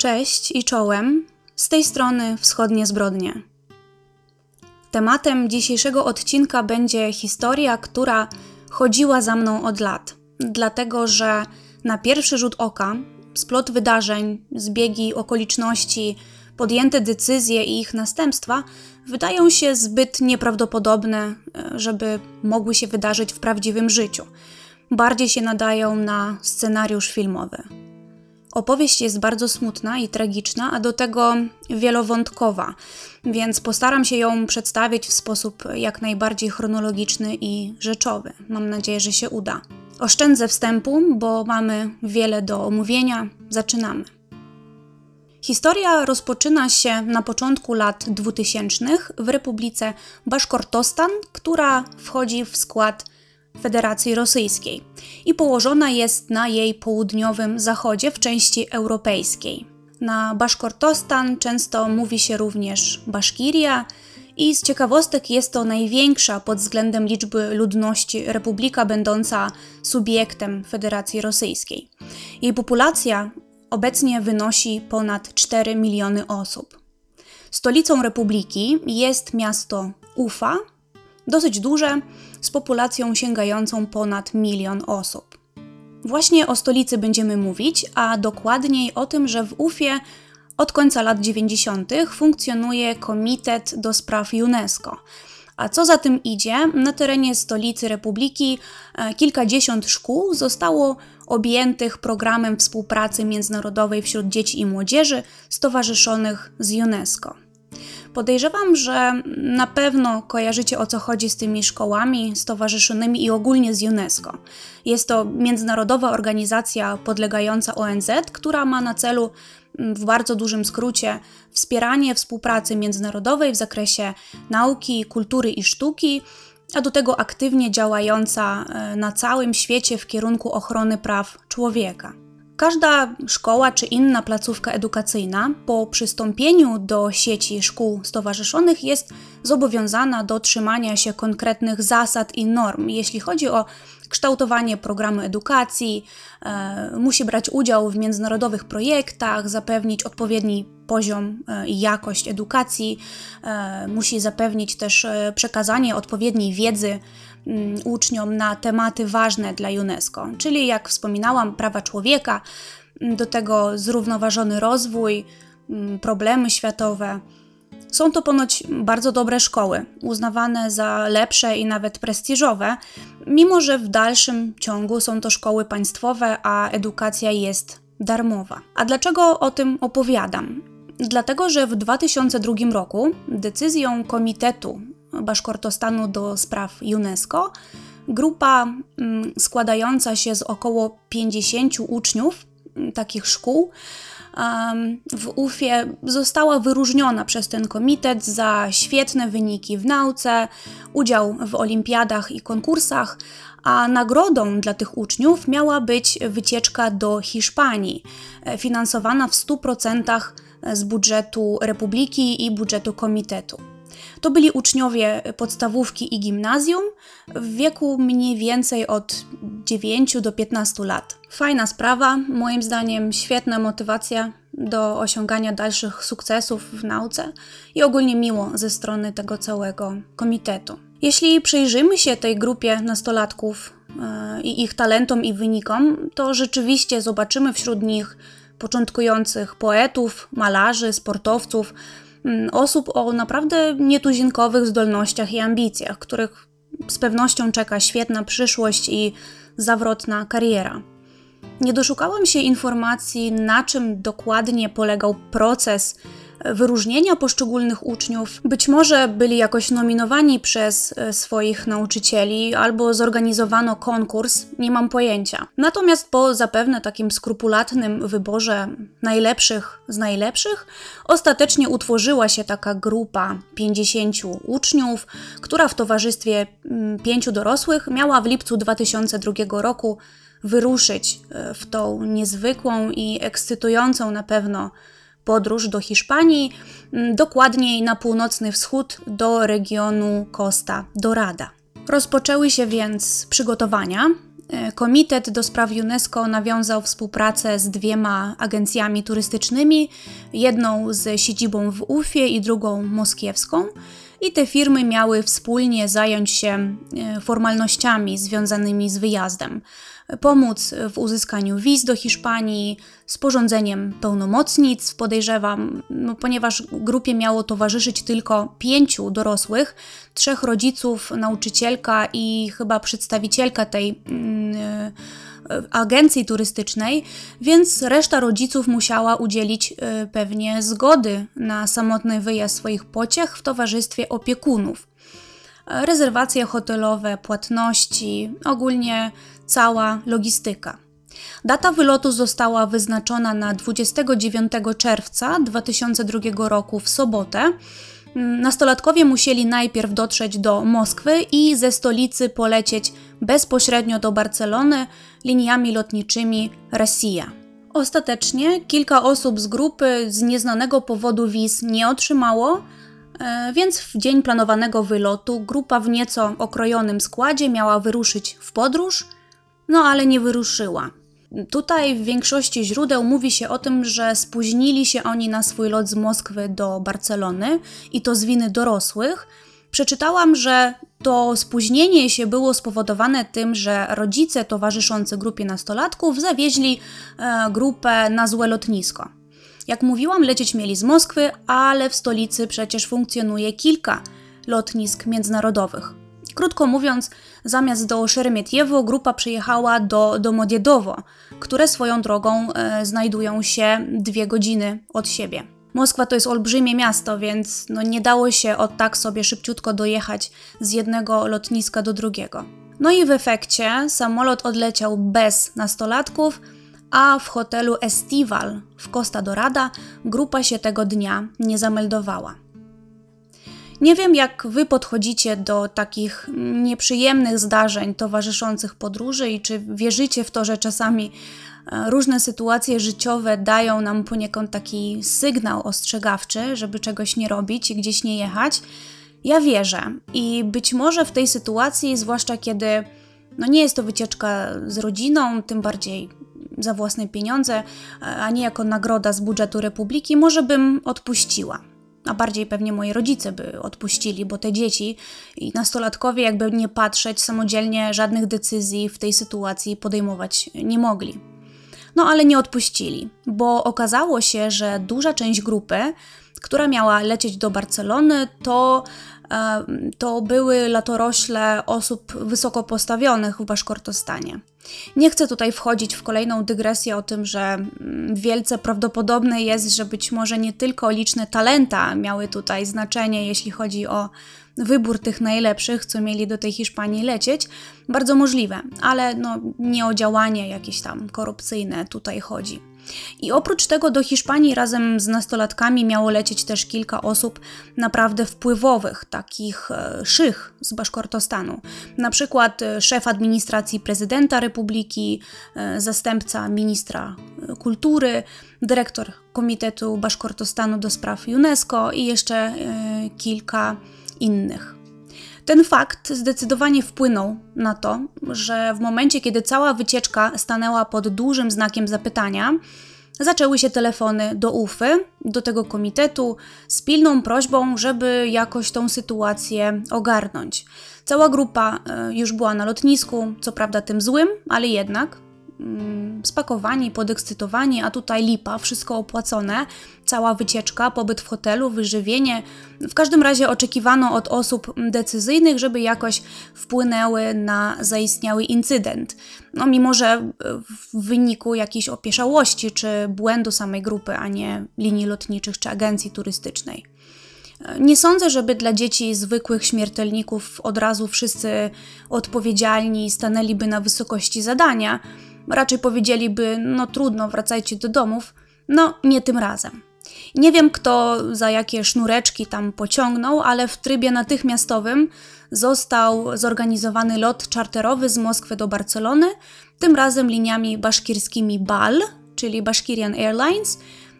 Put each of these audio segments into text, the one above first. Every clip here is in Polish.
Cześć i czołem, z tej strony wschodnie zbrodnie. Tematem dzisiejszego odcinka będzie historia, która chodziła za mną od lat, dlatego że na pierwszy rzut oka splot wydarzeń, zbiegi okoliczności, podjęte decyzje i ich następstwa wydają się zbyt nieprawdopodobne, żeby mogły się wydarzyć w prawdziwym życiu. Bardziej się nadają na scenariusz filmowy. Opowieść jest bardzo smutna i tragiczna, a do tego wielowątkowa, więc postaram się ją przedstawić w sposób jak najbardziej chronologiczny i rzeczowy. Mam nadzieję, że się uda. Oszczędzę wstępu, bo mamy wiele do omówienia. Zaczynamy. Historia rozpoczyna się na początku lat 2000 w Republice Baszkortostan, która wchodzi w skład Federacji Rosyjskiej i położona jest na jej południowym zachodzie w części europejskiej. Na Baszkortostan często mówi się również Baszkiria i z ciekawostek jest to największa pod względem liczby ludności republika będąca subiektem Federacji Rosyjskiej. Jej populacja obecnie wynosi ponad 4 miliony osób. Stolicą republiki jest miasto Ufa, dosyć duże, z populacją sięgającą ponad milion osób. Właśnie o stolicy będziemy mówić, a dokładniej o tym, że w Ufie od końca lat 90. funkcjonuje Komitet do Spraw UNESCO. A co za tym idzie, na terenie stolicy Republiki e, kilkadziesiąt szkół zostało objętych programem współpracy międzynarodowej wśród dzieci i młodzieży stowarzyszonych z UNESCO. Podejrzewam, że na pewno kojarzycie o co chodzi z tymi szkołami stowarzyszonymi i ogólnie z UNESCO. Jest to międzynarodowa organizacja podlegająca ONZ, która ma na celu mm, w bardzo dużym skrócie wspieranie współpracy międzynarodowej w zakresie nauki, kultury i sztuki, a do tego aktywnie działająca e, na całym świecie w kierunku ochrony praw człowieka. Każda szkoła czy inna placówka edukacyjna po przystąpieniu do sieci szkół stowarzyszonych jest zobowiązana do trzymania się konkretnych zasad i norm, jeśli chodzi o kształtowanie programu edukacji, e, musi brać udział w międzynarodowych projektach, zapewnić odpowiedni poziom e, i jakość edukacji, e, musi zapewnić też e, przekazanie odpowiedniej wiedzy uczniom na tematy ważne dla UNESCO, czyli jak wspominałam, prawa człowieka, mm, do tego zrównoważony rozwój, mm, problemy światowe. Są to ponoć bardzo dobre szkoły, uznawane za lepsze i nawet prestiżowe, mimo że w dalszym ciągu są to szkoły państwowe, a edukacja jest darmowa. A dlaczego o tym opowiadam? Dlatego, że w 2002 roku decyzją Komitetu Baszkortostanu do spraw UNESCO. Grupa mm, składająca się z około 50 uczniów mm, takich szkół w UFie została wyróżniona przez ten komitet za świetne wyniki w nauce, udział w olimpiadach i konkursach, a nagrodą dla tych uczniów miała być wycieczka do Hiszpanii, e, finansowana w 100% z budżetu Republiki i budżetu komitetu. To byli uczniowie podstawówki i gimnazjum w wieku mniej więcej od 9 do 15 lat. Fajna sprawa, moim zdaniem świetna motywacja do osiągania dalszych sukcesów w nauce i ogólnie miło ze strony tego całego komitetu. Jeśli przyjrzymy się tej grupie nastolatków e, i ich talentom i wynikom, to rzeczywiście zobaczymy wśród nich początkujących poetów, malarzy, sportowców, osób o naprawdę nietuzinkowych zdolnościach i ambicjach, których z pewnością czeka świetna przyszłość i zawrotna kariera. Nie doszukałam się informacji, na czym dokładnie polegał proces wyróżnienia poszczególnych uczniów. Być może byli jakoś nominowani przez e, swoich nauczycieli albo zorganizowano konkurs, nie mam pojęcia. Natomiast po zapewne takim skrupulatnym wyborze najlepszych z najlepszych, ostatecznie utworzyła się taka grupa 50 uczniów, która w towarzystwie mm, pięciu dorosłych miała w lipcu 2002 roku wyruszyć e, w tą niezwykłą i ekscytującą na pewno podróż do Hiszpanii, mm, dokładniej na północny wschód do regionu Costa Dorada. Rozpoczęły się więc przygotowania. E, Komitet do spraw UNESCO nawiązał współpracę z dwiema agencjami turystycznymi, jedną z siedzibą w Ufie i drugą moskiewską. I te firmy miały wspólnie zająć się e, formalnościami związanymi z wyjazdem, pomóc w uzyskaniu wiz do Hiszpanii, sporządzeniem pełnomocnic, podejrzewam, no, ponieważ grupie miało towarzyszyć tylko pięciu dorosłych, trzech rodziców, nauczycielka i chyba przedstawicielka tej. Yy, agencji turystycznej, więc reszta rodziców musiała udzielić y, pewnie zgody na samotny wyjazd swoich pociech w towarzystwie opiekunów. Rezerwacje hotelowe, płatności, ogólnie cała logistyka. Data wylotu została wyznaczona na 29 czerwca 2002 roku w sobotę. Nastolatkowie musieli najpierw dotrzeć do Moskwy i ze stolicy polecieć bezpośrednio do Barcelony liniami lotniczymi Rosja. Ostatecznie kilka osób z grupy z nieznanego powodu wiz nie otrzymało, e, więc w dzień planowanego wylotu grupa w nieco okrojonym składzie miała wyruszyć w podróż, no ale nie wyruszyła. Tutaj w większości źródeł mówi się o tym, że spóźnili się oni na swój lot z Moskwy do Barcelony i to z winy dorosłych. Przeczytałam, że to spóźnienie się było spowodowane tym, że rodzice towarzyszący grupie nastolatków zawieźli e, grupę na złe lotnisko. Jak mówiłam, lecieć mieli z Moskwy, ale w stolicy przecież funkcjonuje kilka lotnisk międzynarodowych. Krótko mówiąc, zamiast do Szeremietiewo grupa przyjechała do Domodiedowo, które swoją drogą e, znajdują się dwie godziny od siebie. Moskwa to jest olbrzymie miasto, więc no nie dało się od tak sobie szybciutko dojechać z jednego lotniska do drugiego. No i w efekcie samolot odleciał bez nastolatków, a w hotelu Estival w Costa Dorada grupa się tego dnia nie zameldowała. Nie wiem, jak wy podchodzicie do takich nieprzyjemnych zdarzeń towarzyszących podróży i czy wierzycie w to, że czasami e, różne sytuacje życiowe dają nam poniekąd taki sygnał ostrzegawczy, żeby czegoś nie robić i gdzieś nie jechać. Ja wierzę i być może w tej sytuacji, zwłaszcza kiedy no nie jest to wycieczka z rodziną, tym bardziej za własne pieniądze, a nie jako nagroda z budżetu republiki, może bym odpuściła a bardziej pewnie moi rodzice by odpuścili, bo te dzieci i nastolatkowie, jakby nie patrzeć, samodzielnie żadnych decyzji w tej sytuacji podejmować nie mogli. No ale nie odpuścili, bo okazało się, że duża część grupy, która miała lecieć do Barcelony, to to były latorośle osób wysoko postawionych w Baszkortostanie. Nie chcę tutaj wchodzić w kolejną dygresję o tym, że mm, wielce prawdopodobne jest, że być może nie tylko liczne talenta miały tutaj znaczenie, jeśli chodzi o wybór tych najlepszych, co mieli do tej Hiszpanii lecieć. Bardzo możliwe, ale no, nie o działanie jakieś tam korupcyjne tutaj chodzi. I oprócz tego do Hiszpanii razem z nastolatkami miało lecieć też kilka osób naprawdę wpływowych, takich e, szych z Baszkortostanu. Na przykład e, szef administracji prezydenta republiki, e, zastępca ministra kultury, dyrektor Komitetu Baszkortostanu do spraw UNESCO i jeszcze kilka innych. Ten fakt zdecydowanie wpłynął na to, że w momencie, kiedy cała wycieczka stanęła pod dużym znakiem zapytania, zaczęły się telefony do UFY, do tego komitetu, z pilną prośbą, żeby jakoś tą sytuację ogarnąć. Cała grupa e, już była na lotnisku, co prawda tym złym, ale jednak spakowani, podekscytowani, a tutaj lipa, wszystko opłacone, cała wycieczka, pobyt w hotelu, wyżywienie. W każdym razie oczekiwano od osób decyzyjnych, żeby jakoś wpłynęły na zaistniały incydent. No, mimo że w wyniku jakiejś opieszałości czy błędu samej grupy, a nie linii lotniczych czy agencji turystycznej. Nie sądzę, żeby dla dzieci zwykłych śmiertelników od razu wszyscy odpowiedzialni stanęliby na wysokości zadania raczej powiedzieliby: No trudno, wracajcie do domów. No, nie tym razem. Nie wiem, kto za jakie sznureczki tam pociągnął, ale w trybie natychmiastowym został zorganizowany lot czarterowy z Moskwy do Barcelony, tym razem liniami baszkirskimi BAL, czyli Bashkirian Airlines.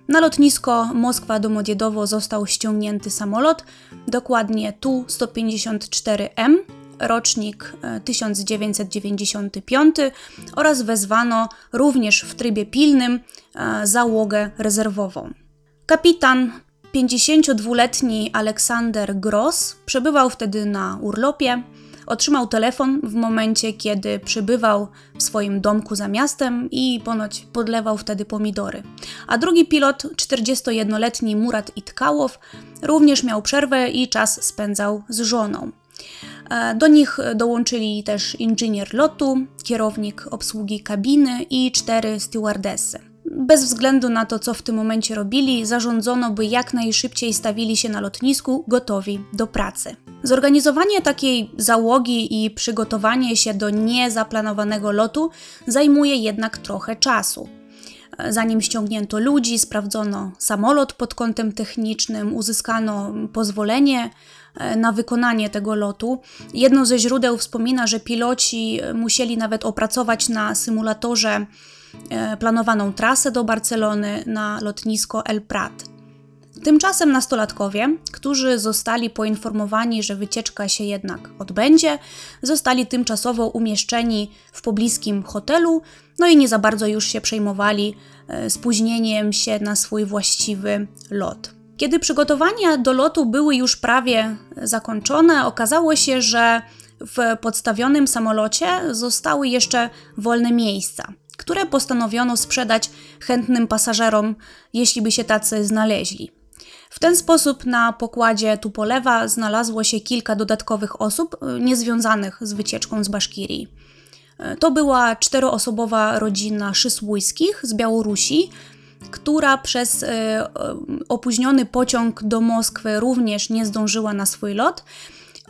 Na lotnisko Moskwa-Domodjedowo został ściągnięty samolot, dokładnie Tu-154M, rocznik e, 1995 oraz wezwano również w trybie pilnym e, załogę rezerwową. Kapitan 52-letni Aleksander Gross przebywał wtedy na urlopie. Otrzymał telefon w momencie, kiedy przybywał w swoim domku za miastem i ponoć podlewał wtedy pomidory. A drugi pilot, 41-letni Murat Itkałow, również miał przerwę i czas spędzał z żoną. E, Do nich dołączyli też inżynier lotu, kierownik obsługi kabiny i cztery stewardessy. Bez względu na to, co w tym momencie robili, zarządzono, by jak najszybciej stawili się na lotnisku gotowi do pracy. Zorganizowanie takiej załogi i przygotowanie się do niezaplanowanego lotu zajmuje jednak trochę czasu. Zanim ściągnięto ludzi, sprawdzono samolot pod kątem technicznym, uzyskano pozwolenie na wykonanie tego lotu. Jedno ze źródeł wspomina, że piloci musieli nawet opracować na symulatorze e, planowaną trasę do Barcelony na lotnisko El Prat. Tymczasem nastolatkowie, którzy zostali poinformowani, że wycieczka się jednak odbędzie, zostali tymczasowo umieszczeni w pobliskim hotelu, no i nie za bardzo już się przejmowali e, spóźnieniem się na swój właściwy lot. Kiedy przygotowania do lotu były już prawie zakończone, okazało się, że w podstawionym samolocie zostały jeszcze wolne miejsca, które postanowiono sprzedać chętnym pasażerom, jeśli by się tacy znaleźli. W ten sposób na pokładzie Tupolewa znalazło się kilka dodatkowych osób y, niezwiązanych z wycieczką z Baszkirii. Y, To była czteroosobowa rodzina Szysłujskich z Białorusi, która przez y, y, opóźniony pociąg do Moskwy również nie zdążyła na swój lot,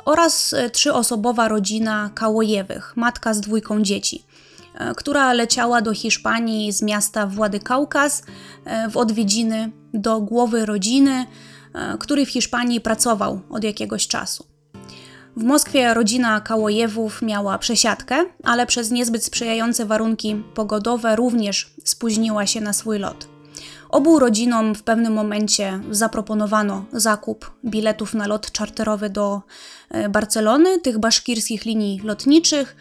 oraz y, trzyosobowa rodzina Kałojewych, matka z dwójką dzieci która leciała do Hiszpanii z miasta Władykaukaz w odwiedziny do głowy rodziny, który w Hiszpanii pracował od jakiegoś czasu. W Moskwie rodzina Kałojewów miała przesiadkę, ale przez niezbyt sprzyjające warunki pogodowe również spóźniła się na swój lot. Obu rodzinom w pewnym momencie zaproponowano zakup biletów na lot czarterowy do e, Barcelony, tych baszkirskich linii lotniczych,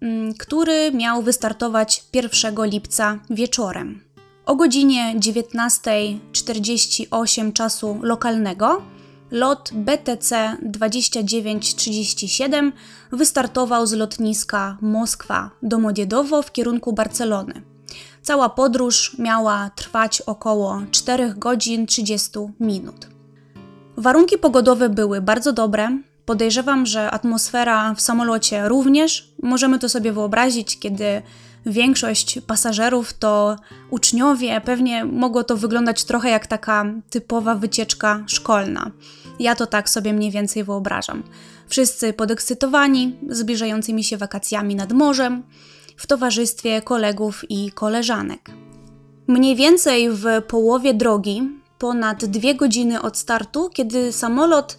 mm, który miał wystartować 1 lipca wieczorem. O godzinie 19.48 czasu lokalnego lot BTC 2937 wystartował z lotniska Moskwa do Modiedowo w kierunku Barcelony. Cała podróż miała trwać około 4 godzin 30 minut. Warunki pogodowe były bardzo dobre. Podejrzewam, że atmosfera w samolocie również. Możemy to sobie wyobrazić, kiedy większość pasażerów to uczniowie. Pewnie mogło to wyglądać trochę jak taka typowa wycieczka szkolna. Ja to tak sobie mniej więcej wyobrażam. Wszyscy podekscytowani, zbliżającymi się wakacjami nad morzem, w towarzystwie kolegów i koleżanek. Mniej więcej w połowie drogi, ponad dwie godziny od startu, kiedy samolot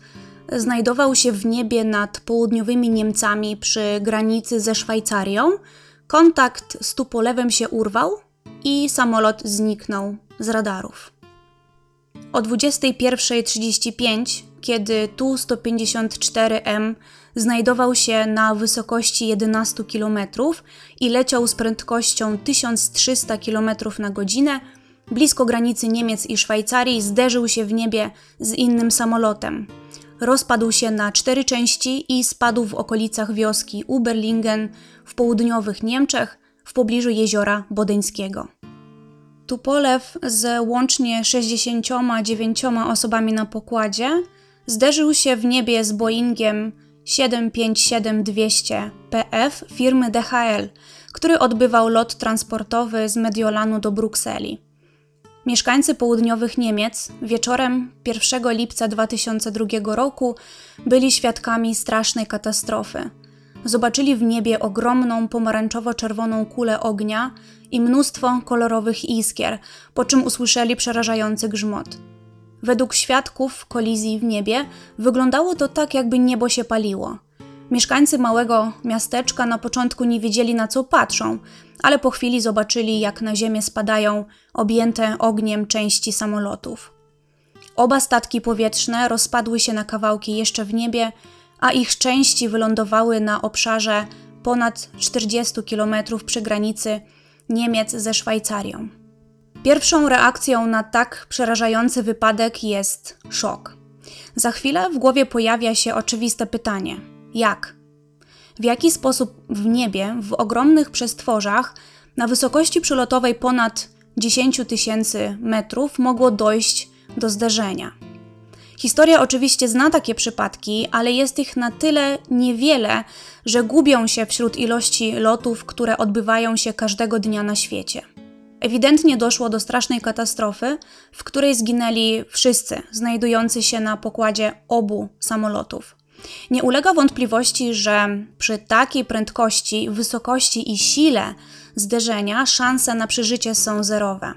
znajdował się w niebie nad południowymi Niemcami przy granicy ze Szwajcarią, kontakt z Tupolewem się urwał i samolot zniknął z radarów. O 21.35, kiedy Tu-154M znajdował się na wysokości 11 km i leciał z prędkością 1300 km na godzinę, blisko granicy Niemiec i Szwajcarii zderzył się w niebie z innym samolotem. Rozpadł się na cztery części i spadł w okolicach wioski Uberlingen w południowych Niemczech w pobliżu jeziora Bodeńskiego. Tupolew z łącznie 69 osobami na pokładzie zderzył się w niebie z Boeingiem 757-200 PF firmy DHL, który odbywał lot transportowy z Mediolanu do Brukseli. Mieszkańcy południowych Niemiec wieczorem 1 lipca 2002 roku byli świadkami strasznej katastrofy. Zobaczyli w niebie ogromną pomarańczowo-czerwoną kulę ognia i mnóstwo kolorowych iskier, po czym usłyszeli przerażający grzmot. Według świadków kolizji w niebie wyglądało to tak, jakby niebo się paliło. Mieszkańcy małego miasteczka na początku nie wiedzieli na co patrzą, ale po chwili zobaczyli, jak na ziemię spadają objęte ogniem części samolotów. Oba statki powietrzne rozpadły się na kawałki jeszcze w niebie, a ich części wylądowały na obszarze ponad 40 km przy granicy Niemiec ze Szwajcarią. Pierwszą reakcją na tak przerażający wypadek jest szok. Za chwilę w głowie pojawia się oczywiste pytanie: jak? W jaki sposób w niebie, w ogromnych przestworzach, na wysokości przelotowej ponad 10 tysięcy metrów, mogło dojść do zderzenia? Historia oczywiście zna takie przypadki, ale jest ich na tyle niewiele, że gubią się wśród ilości lotów, które odbywają się każdego dnia na świecie. Ewidentnie doszło do strasznej katastrofy, w której zginęli wszyscy znajdujący się na pokładzie obu samolotów. Nie ulega wątpliwości, że przy takiej prędkości, wysokości i sile zderzenia szanse na przeżycie są zerowe.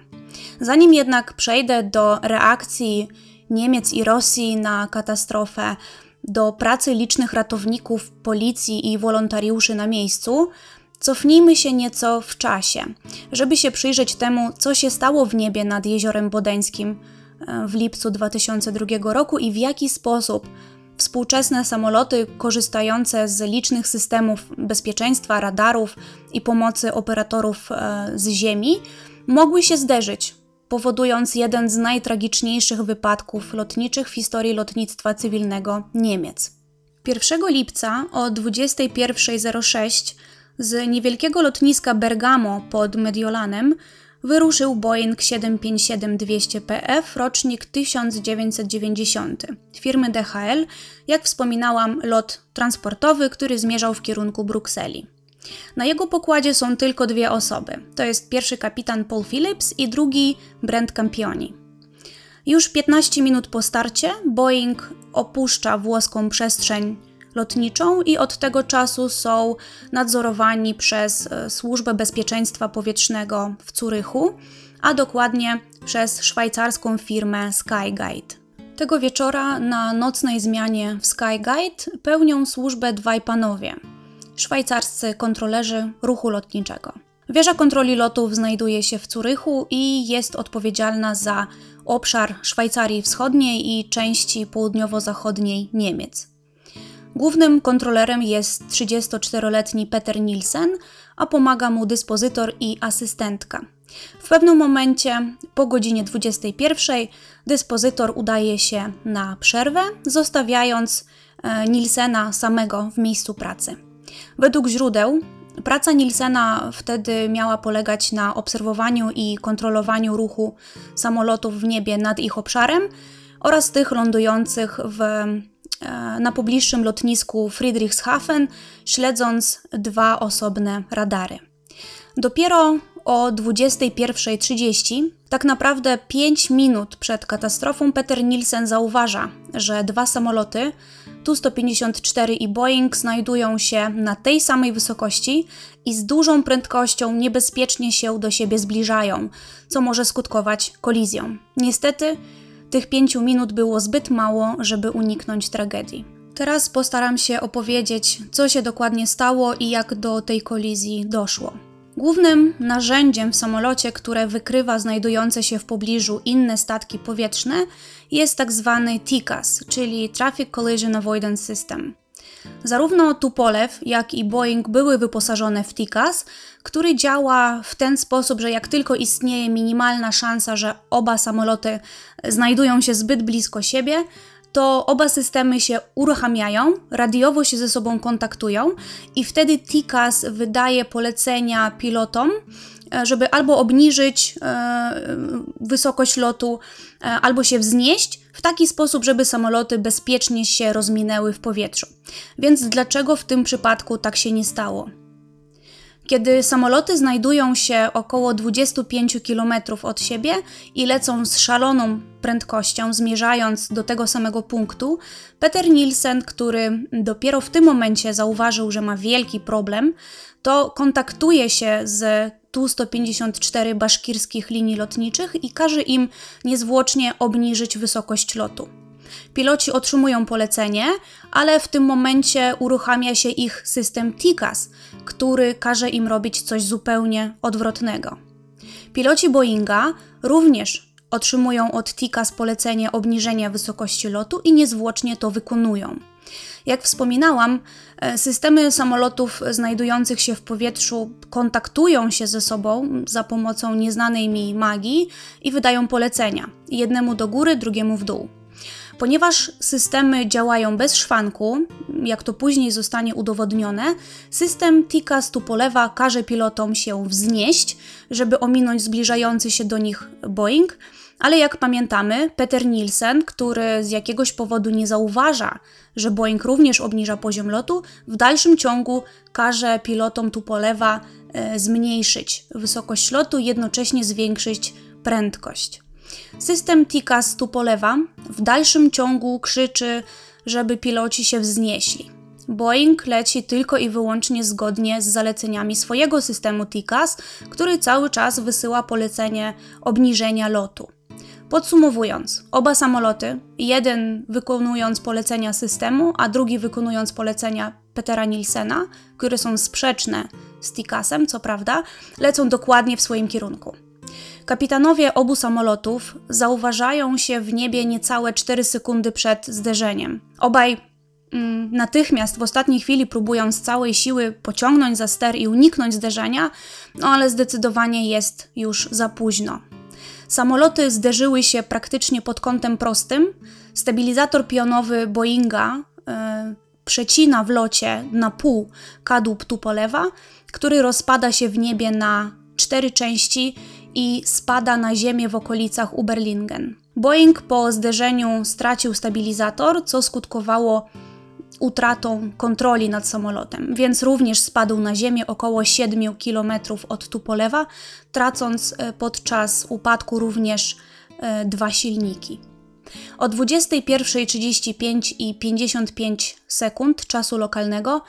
Zanim jednak przejdę do reakcji Niemiec i Rosji na katastrofę, do pracy licznych ratowników, policji i wolontariuszy na miejscu, cofnijmy się nieco w czasie, żeby się przyjrzeć temu, co się stało w niebie nad jeziorem Bodeńskim e, w lipcu 2002 roku i w jaki sposób współczesne samoloty korzystające z licznych systemów bezpieczeństwa, radarów i pomocy operatorów e, z ziemi mogły się zderzyć powodując jeden z najtragiczniejszych wypadków lotniczych w historii lotnictwa cywilnego Niemiec. 1 lipca o 21.06 z niewielkiego lotniska Bergamo pod Mediolanem wyruszył Boeing 757-200PF rocznik 1990 firmy DHL, jak wspominałam, lot transportowy, który zmierzał w kierunku Brukseli. Na jego pokładzie są tylko dwie osoby. To jest pierwszy kapitan Paul Phillips i drugi Brent Campioni. Już 15 minut po starcie Boeing opuszcza włoską przestrzeń lotniczą i od tego czasu są nadzorowani przez e, Służbę Bezpieczeństwa Powietrznego w Curychu, a dokładnie przez szwajcarską firmę Skyguide. Tego wieczora na nocnej zmianie w Skyguide pełnią służbę dwaj panowie – szwajcarscy kontrolerzy ruchu lotniczego. Wieża kontroli lotów znajduje się w Curychu i jest odpowiedzialna za obszar Szwajcarii Wschodniej i części południowo-zachodniej Niemiec. Głównym kontrolerem jest 34-letni Peter Nielsen, a pomaga mu dyspozytor i asystentka. W pewnym momencie, po godzinie 21, dyspozytor udaje się na przerwę, zostawiając e, Nielsena samego w miejscu pracy. Według źródeł praca Nielsena wtedy miała polegać na obserwowaniu i kontrolowaniu ruchu samolotów w niebie nad ich obszarem oraz tych lądujących w, na pobliższym lotnisku Friedrichshafen, śledząc dwa osobne radary. Dopiero o 21.30, tak naprawdę 5 minut przed katastrofą, Peter Nielsen zauważa, że dwa samoloty Tu-154 i Boeing znajdują się na tej samej wysokości i z dużą prędkością niebezpiecznie się do siebie zbliżają, co może skutkować kolizją. Niestety, tych 5 minut było zbyt mało, żeby uniknąć tragedii. Teraz postaram się opowiedzieć, co się dokładnie stało i jak do tej kolizji doszło. Głównym narzędziem w samolocie, które wykrywa znajdujące się w pobliżu inne statki powietrzne, jest tak zwany TICAS, czyli Traffic Collision Avoidance System. Zarówno Tupolew, jak i Boeing były wyposażone w TICAS, który działa w ten sposób, że jak tylko istnieje minimalna szansa, że oba samoloty znajdują się zbyt blisko siebie, to oba systemy się uruchamiają, radiowo się ze sobą kontaktują i wtedy TICAS wydaje polecenia pilotom, e, żeby albo obniżyć e, wysokość lotu, e, albo się wznieść w taki sposób, żeby samoloty bezpiecznie się rozminęły w powietrzu. Więc dlaczego w tym przypadku tak się nie stało? Kiedy samoloty znajdują się około 25 km od siebie i lecą z szaloną prędkością, zmierzając do tego samego punktu, Peter Nielsen, który dopiero w tym momencie zauważył, że ma wielki problem, to kontaktuje się z Tu-154 baszkirskich linii lotniczych i każe im niezwłocznie obniżyć wysokość lotu. Piloci otrzymują polecenie, ale w tym momencie uruchamia się ich system TICAS, który każe im robić coś zupełnie odwrotnego. Piloci Boeinga również otrzymują od TICAS polecenie obniżenia wysokości lotu i niezwłocznie to wykonują. Jak wspominałam, e, systemy samolotów znajdujących się w powietrzu kontaktują się ze sobą za pomocą nieznanej mi magii i wydają polecenia jednemu do góry, drugiemu w dół. Ponieważ systemy działają bez szwanku, jak to później zostanie udowodnione, system TICAS Tupolewa każe pilotom się wznieść, żeby ominąć zbliżający się do nich Boeing, ale jak pamiętamy, Peter Nielsen, który z jakiegoś powodu nie zauważa, że Boeing również obniża poziom lotu, w dalszym ciągu każe pilotom Tupolewa e, zmniejszyć wysokość lotu, jednocześnie zwiększyć prędkość. System TICAS Tupolewa w dalszym ciągu krzyczy, żeby piloci się wznieśli. Boeing leci tylko i wyłącznie zgodnie z zaleceniami swojego systemu TICAS, który cały czas wysyła polecenie obniżenia lotu. Podsumowując, oba samoloty, jeden wykonując polecenia systemu, a drugi wykonując polecenia Petera Nielsena, które są sprzeczne z TICASem, co prawda, lecą dokładnie w swoim kierunku. Kapitanowie obu samolotów zauważają się w niebie niecałe 4 sekundy przed zderzeniem. Obaj mm, natychmiast w ostatniej chwili próbują z całej siły pociągnąć za ster i uniknąć zderzenia, no ale zdecydowanie jest już za późno. Samoloty zderzyły się praktycznie pod kątem prostym. Stabilizator pionowy Boeinga yy, przecina w locie na pół kadłub Tupolewa, który rozpada się w niebie na cztery części i spada na ziemię w okolicach Uberlingen. Boeing po zderzeniu stracił stabilizator, co skutkowało utratą kontroli nad samolotem, więc również spadł na ziemię około 7 km od Tupolewa, tracąc e, podczas upadku również e, dwa silniki. O 21.35 i 55 sekund czasu lokalnego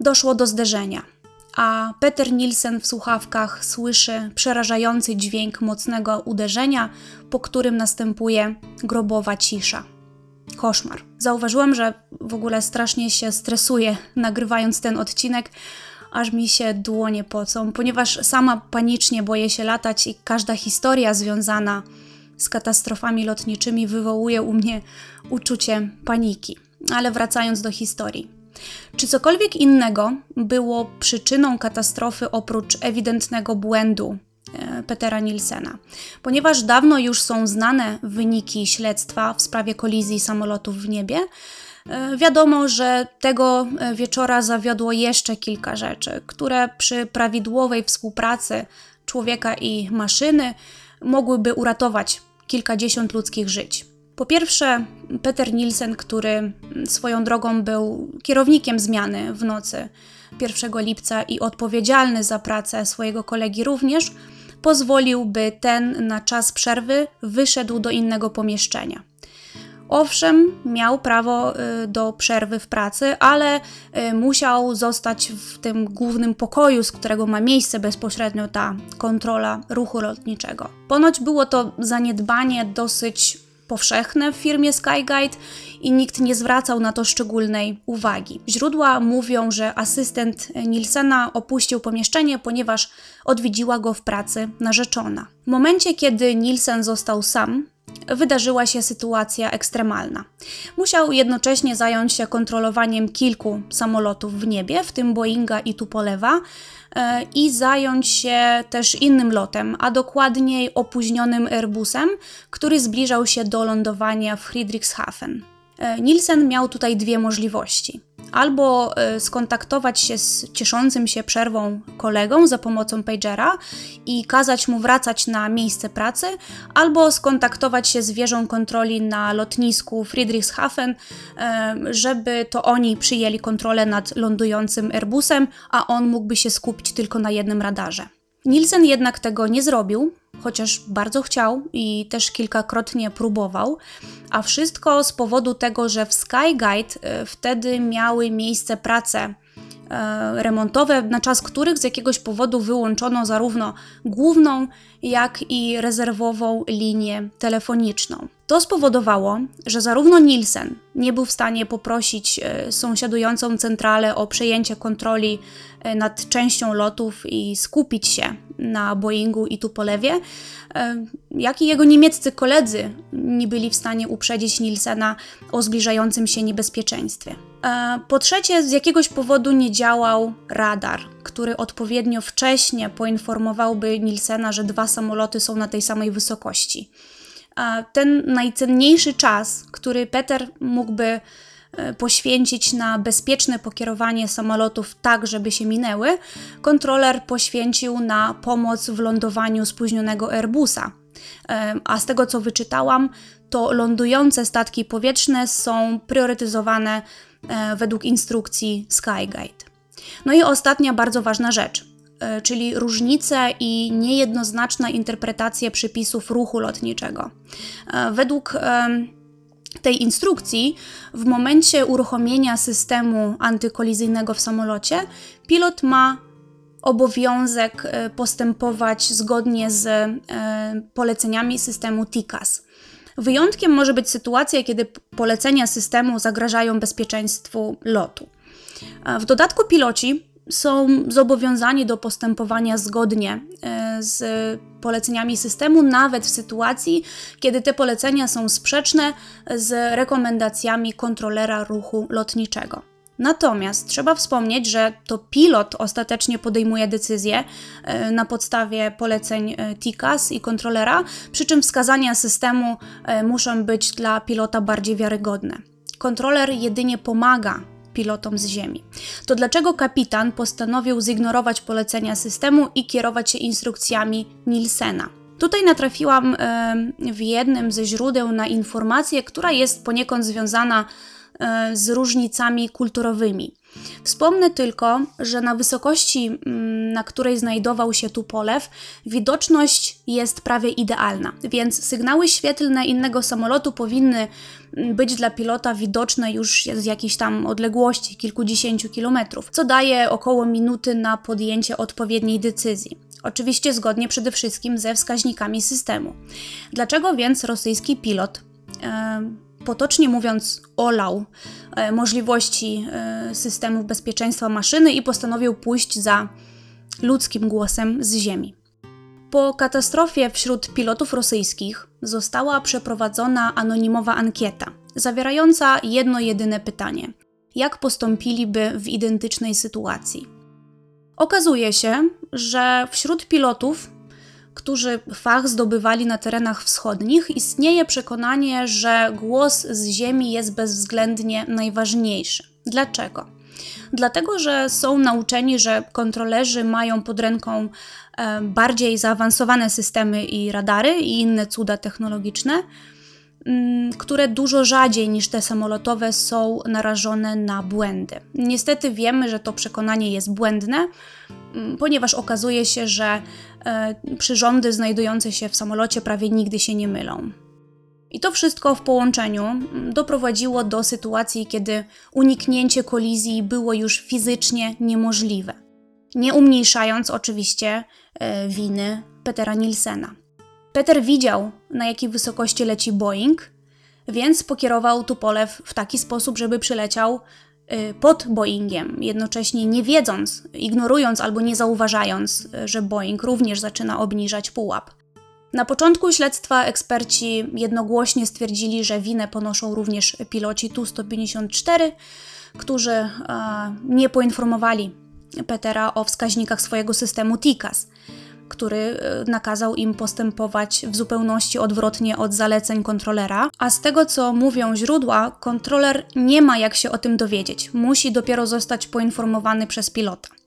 doszło do zderzenia a Peter Nielsen w słuchawkach słyszy przerażający dźwięk mocnego uderzenia, po którym następuje grobowa cisza. Koszmar. Zauważyłam, że w ogóle strasznie się stresuję nagrywając ten odcinek, aż mi się dłonie pocą, ponieważ sama panicznie boję się latać i każda historia związana z katastrofami lotniczymi wywołuje u mnie uczucie paniki. Ale wracając do historii. Czy cokolwiek innego było przyczyną katastrofy oprócz ewidentnego błędu Petera Nielsena? Ponieważ dawno już są znane wyniki śledztwa w sprawie kolizji samolotów w niebie, e, Wiadomo, że tego e, wieczora zawiodło jeszcze kilka rzeczy, które przy prawidłowej współpracy człowieka i maszyny mogłyby uratować kilkadziesiąt ludzkich żyć. Po pierwsze, Peter Nielsen, który swoją drogą był kierownikiem zmiany w nocy 1 lipca i odpowiedzialny za pracę swojego kolegi również, pozwolił, by ten na czas przerwy wyszedł do innego pomieszczenia. Owszem, miał prawo y, do przerwy w pracy, ale y, musiał zostać w tym głównym pokoju, z którego ma miejsce bezpośrednio ta kontrola ruchu lotniczego. Ponoć było to zaniedbanie dosyć powszechne w firmie Skyguide i nikt nie zwracał na to szczególnej uwagi. Źródła mówią, że asystent Nilsena opuścił pomieszczenie, ponieważ odwiedziła go w pracy narzeczona. W momencie, kiedy Nielsen został sam, wydarzyła się sytuacja ekstremalna. Musiał jednocześnie zająć się kontrolowaniem kilku samolotów w niebie, w tym Boeinga i Tupolewa, e, i zająć się też innym lotem, a dokładniej opóźnionym Airbusem, który zbliżał się do lądowania w Friedrichshafen. E, Nielsen miał tutaj dwie możliwości albo y, skontaktować się z cieszącym się przerwą kolegą za pomocą pagera i kazać mu wracać na miejsce pracy, albo skontaktować się z wieżą kontroli na lotnisku Friedrichshafen, y, żeby to oni przyjęli kontrolę nad lądującym Airbusem, a on mógłby się skupić tylko na jednym radarze. Nielsen jednak tego nie zrobił, chociaż bardzo chciał i też kilkakrotnie próbował, a wszystko z powodu tego, że w Skyguide e, wtedy miały miejsce prace e, remontowe, na czas których z jakiegoś powodu wyłączono zarówno główną, jak i rezerwową linię telefoniczną. To spowodowało, że zarówno Nielsen nie był w stanie poprosić e, sąsiadującą centralę o przejęcie kontroli e, nad częścią lotów i skupić się na Boeingu i Tupolewie, e, jak i jego niemieccy koledzy nie byli w stanie uprzedzić Nielsena o zbliżającym się niebezpieczeństwie. Po trzecie, z jakiegoś powodu nie działał radar, który odpowiednio wcześnie poinformowałby Nielsena, że dwa samoloty są na tej samej wysokości ten najcenniejszy czas, który Peter mógłby e, poświęcić na bezpieczne pokierowanie samolotów tak, żeby się minęły, kontroler poświęcił na pomoc w lądowaniu spóźnionego Airbusa. E, a z tego co wyczytałam, to lądujące statki powietrzne są priorytetowane e, według instrukcji Skyguide. No i ostatnia bardzo ważna rzecz. E, czyli różnice i niejednoznaczna interpretacja przepisów ruchu lotniczego. E, według tej instrukcji, w momencie uruchomienia systemu antykolizyjnego w samolocie, pilot ma obowiązek e, postępować zgodnie z poleceniami systemu TICAS. Wyjątkiem może być sytuacja, kiedy polecenia systemu zagrażają bezpieczeństwu lotu. W dodatku piloci są zobowiązani do postępowania zgodnie e, z poleceniami systemu, nawet w sytuacji, kiedy te polecenia są sprzeczne z rekomendacjami kontrolera ruchu lotniczego. Natomiast trzeba wspomnieć, że to pilot ostatecznie podejmuje decyzję e, na podstawie poleceń e, TICAS i kontrolera, przy czym wskazania systemu muszą być dla pilota bardziej wiarygodne. Kontroler jedynie pomaga pilotom z Ziemi. To dlaczego kapitan postanowił zignorować polecenia systemu i kierować się instrukcjami Nielsena? Tutaj natrafiłam w jednym ze źródeł na informację, która jest poniekąd związana e, z różnicami kulturowymi. Wspomnę tylko, że na wysokości, mm, na której znajdował się Tupolew, widoczność jest prawie idealna, więc sygnały świetlne innego samolotu powinny mm, być dla pilota widoczne już z jakiejś tam odległości, kilkudziesięciu kilometrów, co daje około minuty na podjęcie odpowiedniej decyzji. Oczywiście zgodnie przede wszystkim ze wskaźnikami systemu. Dlaczego więc rosyjski pilot potocznie mówiąc, olał e, możliwości e, systemów bezpieczeństwa maszyny i postanowił pójść za ludzkim głosem z Ziemi. Po katastrofie wśród pilotów rosyjskich została przeprowadzona anonimowa ankieta, zawierająca jedno jedyne pytanie: jak postąpiliby w identycznej sytuacji? Okazuje się, że wśród pilotów którzy fach zdobywali na terenach wschodnich, istnieje przekonanie, że głos z ziemi jest bezwzględnie najważniejszy. Dlaczego? Dlatego, że są nauczeni, że kontrolerzy mają pod ręką e, bardziej zaawansowane systemy i radary i inne cuda technologiczne, które dużo rzadziej niż te samolotowe są narażone na błędy. Niestety wiemy, że to przekonanie jest błędne, mm, ponieważ okazuje się, że E, przyrządy znajdujące się w samolocie prawie nigdy się nie mylą. I to wszystko w połączeniu mm, doprowadziło do sytuacji, kiedy uniknięcie kolizji było już fizycznie niemożliwe. Nie umniejszając oczywiście e, winy Petera Nielsena. Peter widział, na jakiej wysokości leci Boeing, więc pokierował Tupolew w taki sposób, żeby przyleciał Y, pod Boeingiem, jednocześnie nie wiedząc, ignorując albo nie zauważając, że Boeing również zaczyna obniżać pułap. Na początku śledztwa eksperci jednogłośnie stwierdzili, że winę ponoszą również piloci Tu-154, którzy nie poinformowali Petera o wskaźnikach swojego systemu TICAS który e, nakazał im postępować w zupełności odwrotnie od zaleceń kontrolera. A z tego, co mówią źródła, kontroler nie ma jak się o tym dowiedzieć. Musi dopiero zostać poinformowany przez pilota.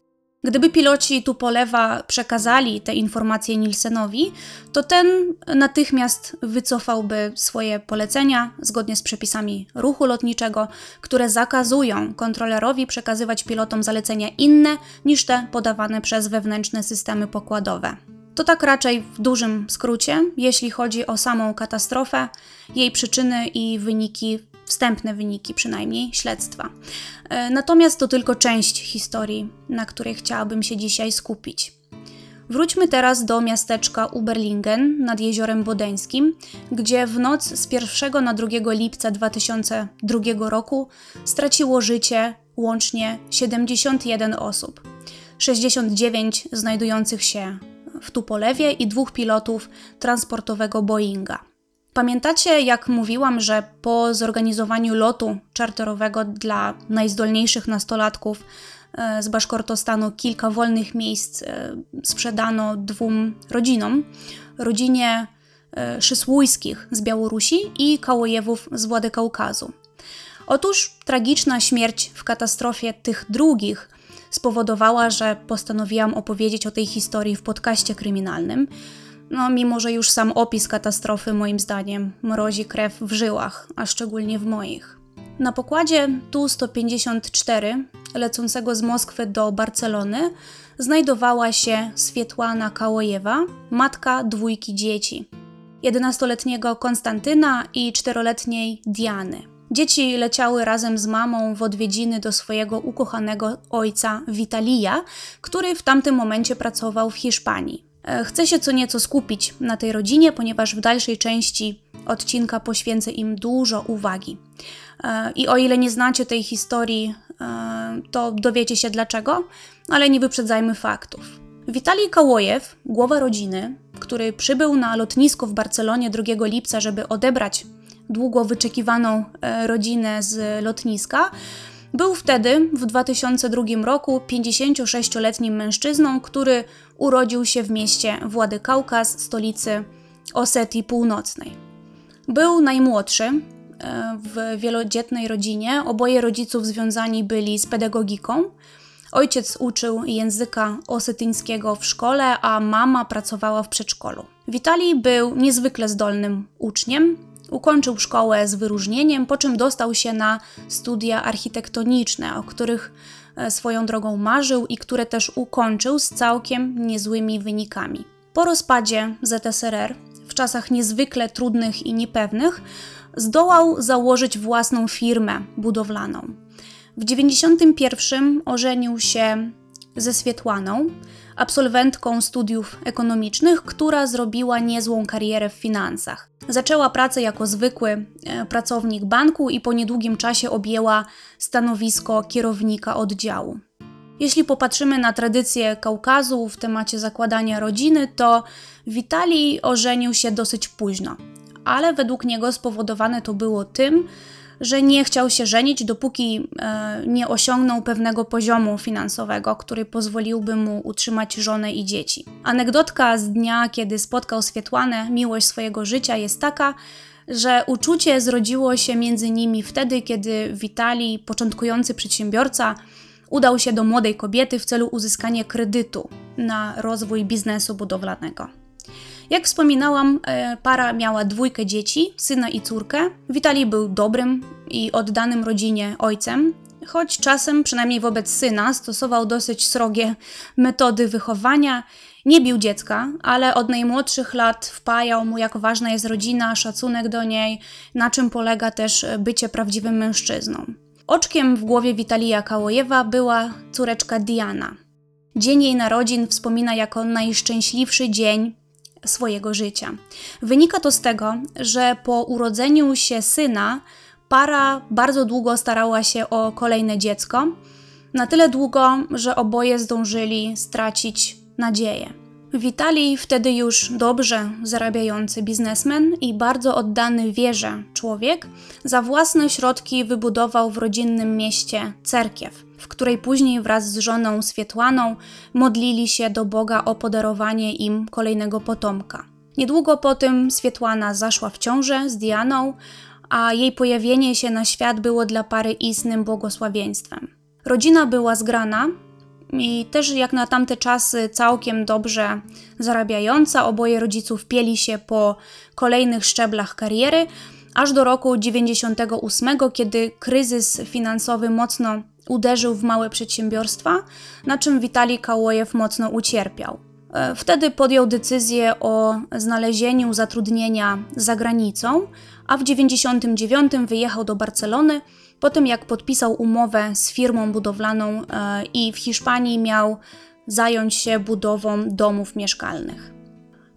Gdyby piloci Tupolewa przekazali te informacje Nielsenowi, to ten natychmiast wycofałby swoje polecenia zgodnie z przepisami ruchu lotniczego, które zakazują kontrolerowi przekazywać pilotom zalecenia inne niż te podawane przez wewnętrzne systemy pokładowe. To tak raczej w dużym skrócie, jeśli chodzi o samą katastrofę, jej przyczyny i wyniki wstępne wyniki przynajmniej śledztwa. E, natomiast to tylko część historii, na której chciałabym się dzisiaj skupić. Wróćmy teraz do miasteczka Uberlingen nad jeziorem Bodeńskim, gdzie w noc z 1 na 2 lipca 2002 roku straciło życie łącznie 71 osób. 69 znajdujących się w Tupolewie i dwóch pilotów transportowego Boeinga. Pamiętacie, jak mówiłam, że po zorganizowaniu lotu czarterowego dla najzdolniejszych nastolatków e, z Baszkortostanu kilka wolnych miejsc e, sprzedano dwóm rodzinom. Rodzinie e, Szysłujskich z Białorusi i Kałojewów z Władykaukazu. Otóż tragiczna śmierć w katastrofie tych drugich spowodowała, że postanowiłam opowiedzieć o tej historii w podcaście kryminalnym. No, mimo że już sam opis katastrofy, moim zdaniem, mrozi krew w żyłach, a szczególnie w moich. Na pokładzie Tu-154, lecącego z Moskwy do Barcelony, znajdowała się Swietłana Kałojewa, matka dwójki dzieci. 11-letniego Konstantyna i 4-letniej Diany. Dzieci leciały razem z mamą w odwiedziny do swojego ukochanego ojca Witalija, który w tamtym momencie pracował w Hiszpanii. E, chcę się co nieco skupić na tej rodzinie, ponieważ w dalszej części odcinka poświęcę im dużo uwagi. E, I o ile nie znacie tej historii, e, to dowiecie się dlaczego, ale nie wyprzedzajmy faktów. Witalij Kałojew, głowa rodziny, który przybył na lotnisko w Barcelonie 2 lipca, żeby odebrać długo wyczekiwaną rodzinę z lotniska. Był wtedy, w 2002 roku, 56-letnim mężczyzną, który urodził się w mieście Władykaukaz, stolicy Osetii Północnej. Był najmłodszy e, w wielodzietnej rodzinie. Oboje rodziców związani byli z pedagogiką. Ojciec uczył języka osetyńskiego w szkole, a mama pracowała w przedszkolu. Witali był niezwykle zdolnym uczniem, Ukończył szkołę z wyróżnieniem, po czym dostał się na studia architektoniczne, o których e, swoją drogą marzył i które też ukończył z całkiem niezłymi wynikami. Po rozpadzie ZSRR, w czasach niezwykle trudnych i niepewnych, zdołał założyć własną firmę budowlaną. W 1991 ożenił się ze Swietłaną, absolwentką studiów ekonomicznych, która zrobiła niezłą karierę w finansach. Zaczęła pracę jako zwykły e, pracownik banku i po niedługim czasie objęła stanowisko kierownika oddziału. Jeśli popatrzymy na tradycję Kaukazu w temacie zakładania rodziny, to Witalij ożenił się dosyć późno, ale według niego spowodowane to było tym, że nie chciał się żenić, dopóki e, nie osiągnął pewnego poziomu finansowego, który pozwoliłby mu utrzymać żonę i dzieci. Anegdotka z dnia, kiedy spotkał Swietłanę, miłość swojego życia, jest taka, że uczucie zrodziło się między nimi wtedy, kiedy Witali, początkujący przedsiębiorca, udał się do młodej kobiety w celu uzyskania kredytu na rozwój biznesu budowlanego. Jak wspominałam, e, para miała dwójkę dzieci, syna i córkę. Witali był dobrym i oddanym rodzinie ojcem, choć czasem, przynajmniej wobec syna, stosował dosyć srogie metody wychowania. Nie bił dziecka, ale od najmłodszych lat wpajał mu, jak ważna jest rodzina, szacunek do niej, na czym polega też bycie prawdziwym mężczyzną. Oczkiem w głowie Witalija Kałojewa była córeczka Diana. Dzień jej narodzin wspomina jako najszczęśliwszy dzień swojego życia. Wynika to z tego, że po urodzeniu się syna para bardzo długo starała się o kolejne dziecko, na tyle długo, że oboje zdążyli stracić nadzieję. Witalij wtedy już dobrze zarabiający biznesmen i bardzo oddany wierze człowiek za własne środki wybudował w rodzinnym mieście cerkiew, w której później wraz z żoną Swietłaną modlili się do Boga o podarowanie im kolejnego potomka. Niedługo po tym Swietłana zaszła w ciążę z Dianą, a jej pojawienie się na świat było dla pary istnym błogosławieństwem. Rodzina była zgrana, i też jak na tamte czasy całkiem dobrze zarabiająca. Oboje rodziców pieli się po kolejnych szczeblach kariery, aż do roku 98, kiedy kryzys finansowy mocno uderzył w małe przedsiębiorstwa, na czym Witalij Kałojew mocno ucierpiał. E, wtedy podjął decyzję o znalezieniu zatrudnienia za granicą, a w 99 wyjechał do Barcelony, po tym jak podpisał umowę z firmą budowlaną e, i w Hiszpanii miał zająć się budową domów mieszkalnych.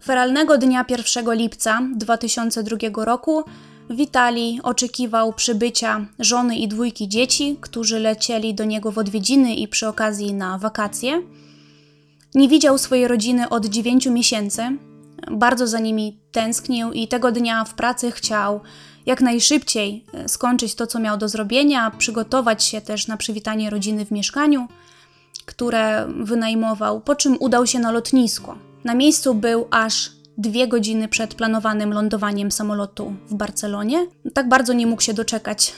Feralnego dnia 1 lipca 2002 roku Witali oczekiwał przybycia żony i dwójki dzieci, którzy lecieli do niego w odwiedziny i przy okazji na wakacje. Nie widział swojej rodziny od 9 miesięcy, bardzo za nimi tęsknił i tego dnia w pracy chciał jak najszybciej e, skończyć to, co miał do zrobienia, przygotować się też na przywitanie rodziny w mieszkaniu, które wynajmował, po czym udał się na lotnisko. Na miejscu był aż dwie godziny przed planowanym lądowaniem samolotu w Barcelonie. Tak bardzo nie mógł się doczekać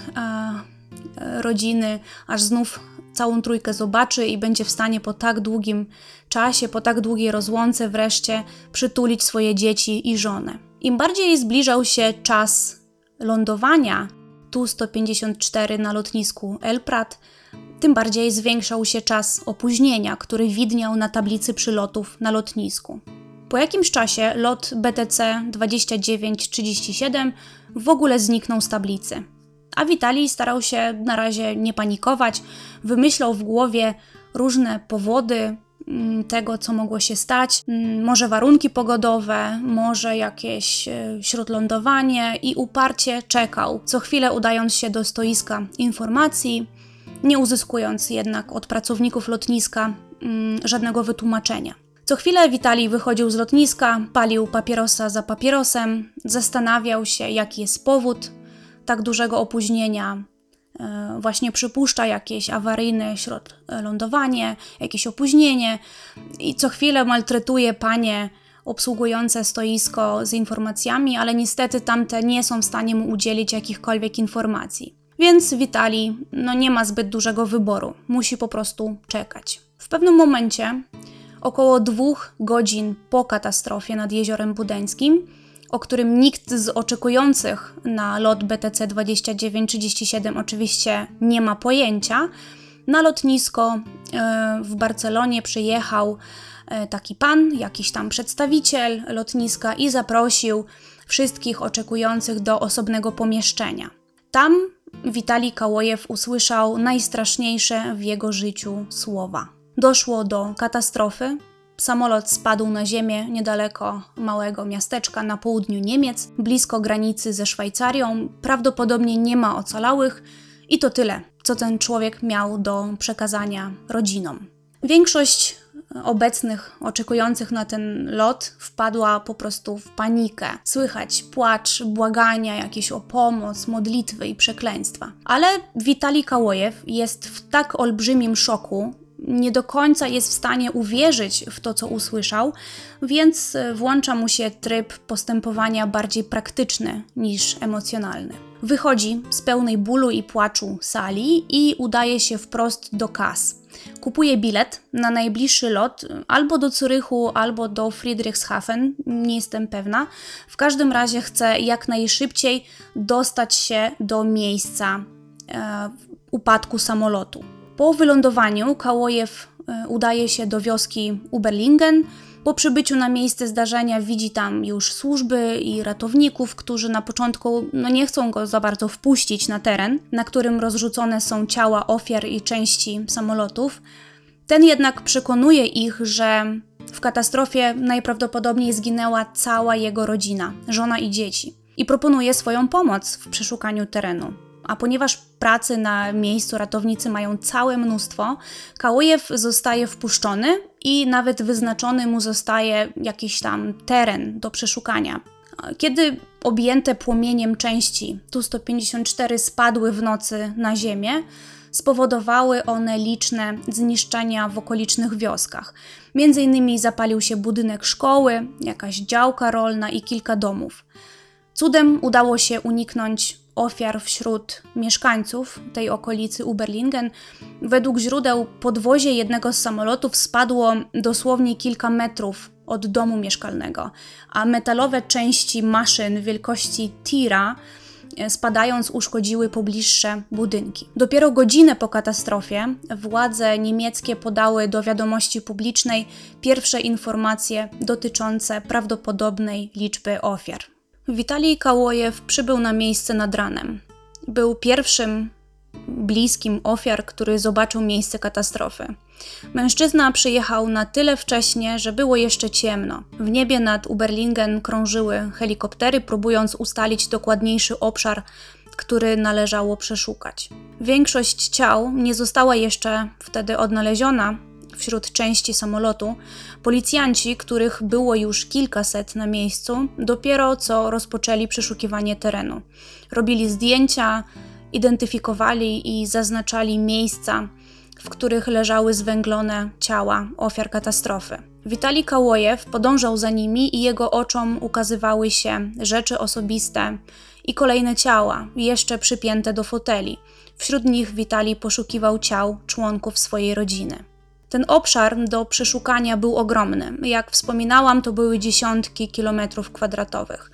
e, rodziny, aż znów całą trójkę zobaczy i będzie w stanie po tak długim czasie, po tak długiej rozłące wreszcie przytulić swoje dzieci i żonę. Im bardziej zbliżał się czas lądowania Tu-154 na lotnisku El Prat, tym bardziej zwiększał się czas opóźnienia, który widniał na tablicy przylotów na lotnisku. Po jakimś czasie lot BTC 2937 w ogóle zniknął z tablicy. A Witalij starał się na razie nie panikować, wymyślał w głowie różne powody mm, tego, co mogło się stać. Mm, może warunki pogodowe, może jakieś e, śródlądowanie i uparcie czekał, co chwilę udając się do stoiska informacji, nie uzyskując jednak od pracowników lotniska mm, żadnego wytłumaczenia. Co chwilę Witalij wychodził z lotniska, palił papierosa za papierosem, zastanawiał się, jaki jest powód tak dużego opóźnienia. E, właśnie przypuszcza jakieś awaryjne śródlądowanie, jakieś opóźnienie i co chwilę maltretuje panie obsługujące stoisko z informacjami, ale niestety tamte nie są w stanie mu udzielić jakichkolwiek informacji. Więc Witali no nie ma zbyt dużego wyboru, musi po prostu czekać. W pewnym momencie około dwóch godzin po katastrofie nad jeziorem Budeńskim, o którym nikt z oczekujących na lot BTC 2937 oczywiście nie ma pojęcia, na lotnisko e, w Barcelonie przyjechał e, taki pan, jakiś tam przedstawiciel lotniska i zaprosił wszystkich oczekujących do osobnego pomieszczenia. Tam Witali Kałojew usłyszał najstraszniejsze w jego życiu słowa doszło do katastrofy. Samolot spadł na ziemię niedaleko małego miasteczka na południu Niemiec, blisko granicy ze Szwajcarią. Prawdopodobnie nie ma ocalałych i to tyle, co ten człowiek miał do przekazania rodzinom. Większość obecnych, oczekujących na ten lot, wpadła po prostu w panikę. Słychać płacz, błagania jakieś o pomoc, modlitwy i przekleństwa. Ale Witali Kałojew jest w tak olbrzymim szoku nie do końca jest w stanie uwierzyć w to, co usłyszał, więc e, włącza mu się tryb postępowania bardziej praktyczny niż emocjonalny. Wychodzi z pełnej bólu i płaczu sali i udaje się wprost do kas. Kupuje bilet na najbliższy lot albo do Zurychu, albo do Friedrichshafen, nie jestem pewna. W każdym razie chce jak najszybciej dostać się do miejsca e, upadku samolotu. Po wylądowaniu Kałojew e, udaje się do wioski Uberlingen. Po przybyciu na miejsce zdarzenia widzi tam już służby i ratowników, którzy na początku no, nie chcą go za bardzo wpuścić na teren, na którym rozrzucone są ciała ofiar i części samolotów. Ten jednak przekonuje ich, że w katastrofie najprawdopodobniej zginęła cała jego rodzina, żona i dzieci, i proponuje swoją pomoc w przeszukaniu terenu a ponieważ pracy na miejscu ratownicy mają całe mnóstwo, Kałujew zostaje wpuszczony i nawet wyznaczony mu zostaje jakiś tam teren do przeszukania. Kiedy objęte płomieniem części Tu-154 spadły w nocy na ziemię, spowodowały one liczne zniszczenia w okolicznych wioskach. Między innymi zapalił się budynek szkoły, jakaś działka rolna i kilka domów. Cudem udało się uniknąć ofiar wśród mieszkańców tej okolicy Uberlingen. Według źródeł podwozie jednego z samolotów spadło dosłownie kilka metrów od domu mieszkalnego, a metalowe części maszyn wielkości tira e, spadając uszkodziły pobliższe budynki. Dopiero godzinę po katastrofie władze niemieckie podały do wiadomości publicznej pierwsze informacje dotyczące prawdopodobnej liczby ofiar. Witalij Kałojew przybył na miejsce nad ranem. Był pierwszym bliskim ofiar, który zobaczył miejsce katastrofy. Mężczyzna przyjechał na tyle wcześnie, że było jeszcze ciemno. W niebie nad Uberlingen krążyły helikoptery, próbując ustalić dokładniejszy obszar, który należało przeszukać. Większość ciał nie została jeszcze wtedy odnaleziona wśród części samolotu. Policjanci, których było już kilkaset na miejscu, dopiero co rozpoczęli przeszukiwanie terenu. Robili zdjęcia, identyfikowali i zaznaczali miejsca, w których leżały zwęglone ciała ofiar katastrofy. Witali Kałojew podążał za nimi i jego oczom ukazywały się rzeczy osobiste i kolejne ciała, jeszcze przypięte do foteli. Wśród nich Witali poszukiwał ciał członków swojej rodziny. Ten obszar do przeszukania był ogromny. Jak wspominałam, to były dziesiątki kilometrów kwadratowych,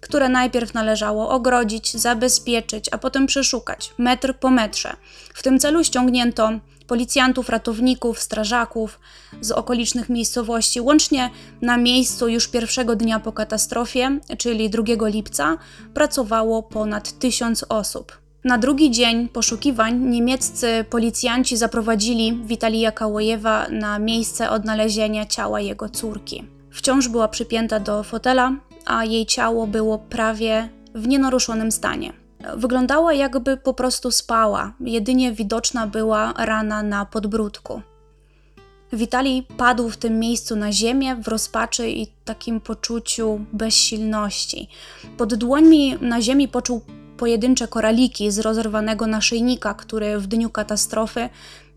które najpierw należało ogrodzić, zabezpieczyć, a potem przeszukać, metr po metrze. W tym celu ściągnięto policjantów, ratowników, strażaków z okolicznych miejscowości. Łącznie na miejscu już pierwszego dnia po katastrofie, czyli 2 lipca, pracowało ponad tysiąc osób. Na drugi dzień poszukiwań niemieccy policjanci zaprowadzili Witalija Kałojewa na miejsce odnalezienia ciała jego córki. Wciąż była przypięta do fotela, a jej ciało było prawie w nienaruszonym stanie. Wyglądała jakby po prostu spała, jedynie widoczna była rana na podbródku. Witali padł w tym miejscu na ziemię w rozpaczy i takim poczuciu bezsilności. Pod dłońmi na ziemi poczuł pojedyncze koraliki z rozerwanego naszyjnika, który w dniu katastrofy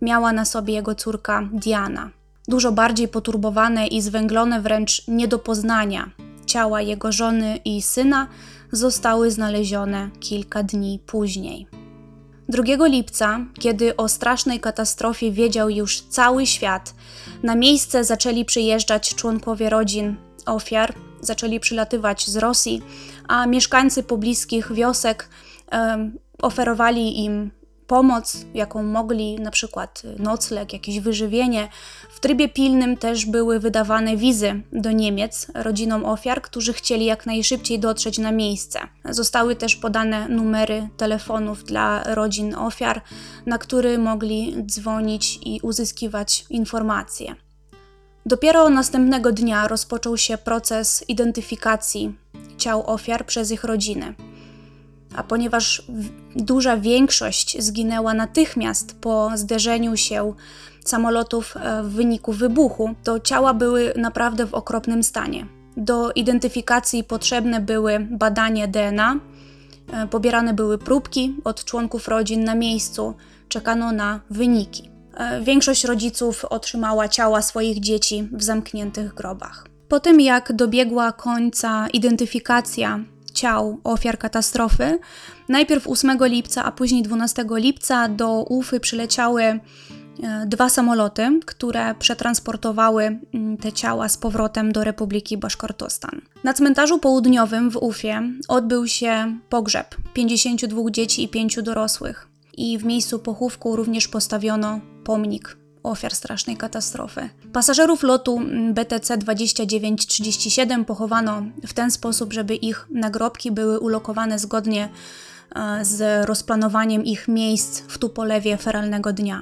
miała na sobie jego córka Diana. Dużo bardziej poturbowane i zwęglone wręcz nie do poznania ciała jego żony i syna zostały znalezione kilka dni później. 2 lipca, kiedy o strasznej katastrofie wiedział już cały świat, na miejsce zaczęli przyjeżdżać członkowie rodzin ofiar, zaczęli przylatywać z Rosji, a mieszkańcy pobliskich wiosek oferowali im pomoc, jaką mogli, na przykład nocleg, jakieś wyżywienie. W trybie pilnym też były wydawane wizy do Niemiec rodzinom ofiar, którzy chcieli jak najszybciej dotrzeć na miejsce. Zostały też podane numery telefonów dla rodzin ofiar, na które mogli dzwonić i uzyskiwać informacje. Dopiero następnego dnia rozpoczął się proces identyfikacji ciał ofiar przez ich rodziny. A ponieważ duża większość zginęła natychmiast po zderzeniu się samolotów e, w wyniku wybuchu, to ciała były naprawdę w okropnym stanie. Do identyfikacji potrzebne były badania DNA, e, pobierane były próbki od członków rodzin na miejscu, czekano na wyniki. E, większość rodziców otrzymała ciała swoich dzieci w zamkniętych grobach. Po tym, jak dobiegła końca identyfikacja ciał ofiar katastrofy, najpierw 8 lipca, a później 12 lipca do Ufy przyleciały e, dwa samoloty, które przetransportowały mm, te ciała z powrotem do Republiki Baszkortostan. Na cmentarzu południowym w Ufie odbył się pogrzeb 52 dzieci i 5 dorosłych i w miejscu pochówku również postawiono pomnik ofiar strasznej katastrofy. Pasażerów lotu BTC 2937 pochowano w ten sposób, żeby ich nagrobki były ulokowane zgodnie e, z rozplanowaniem ich miejsc w Tupolewie feralnego dnia.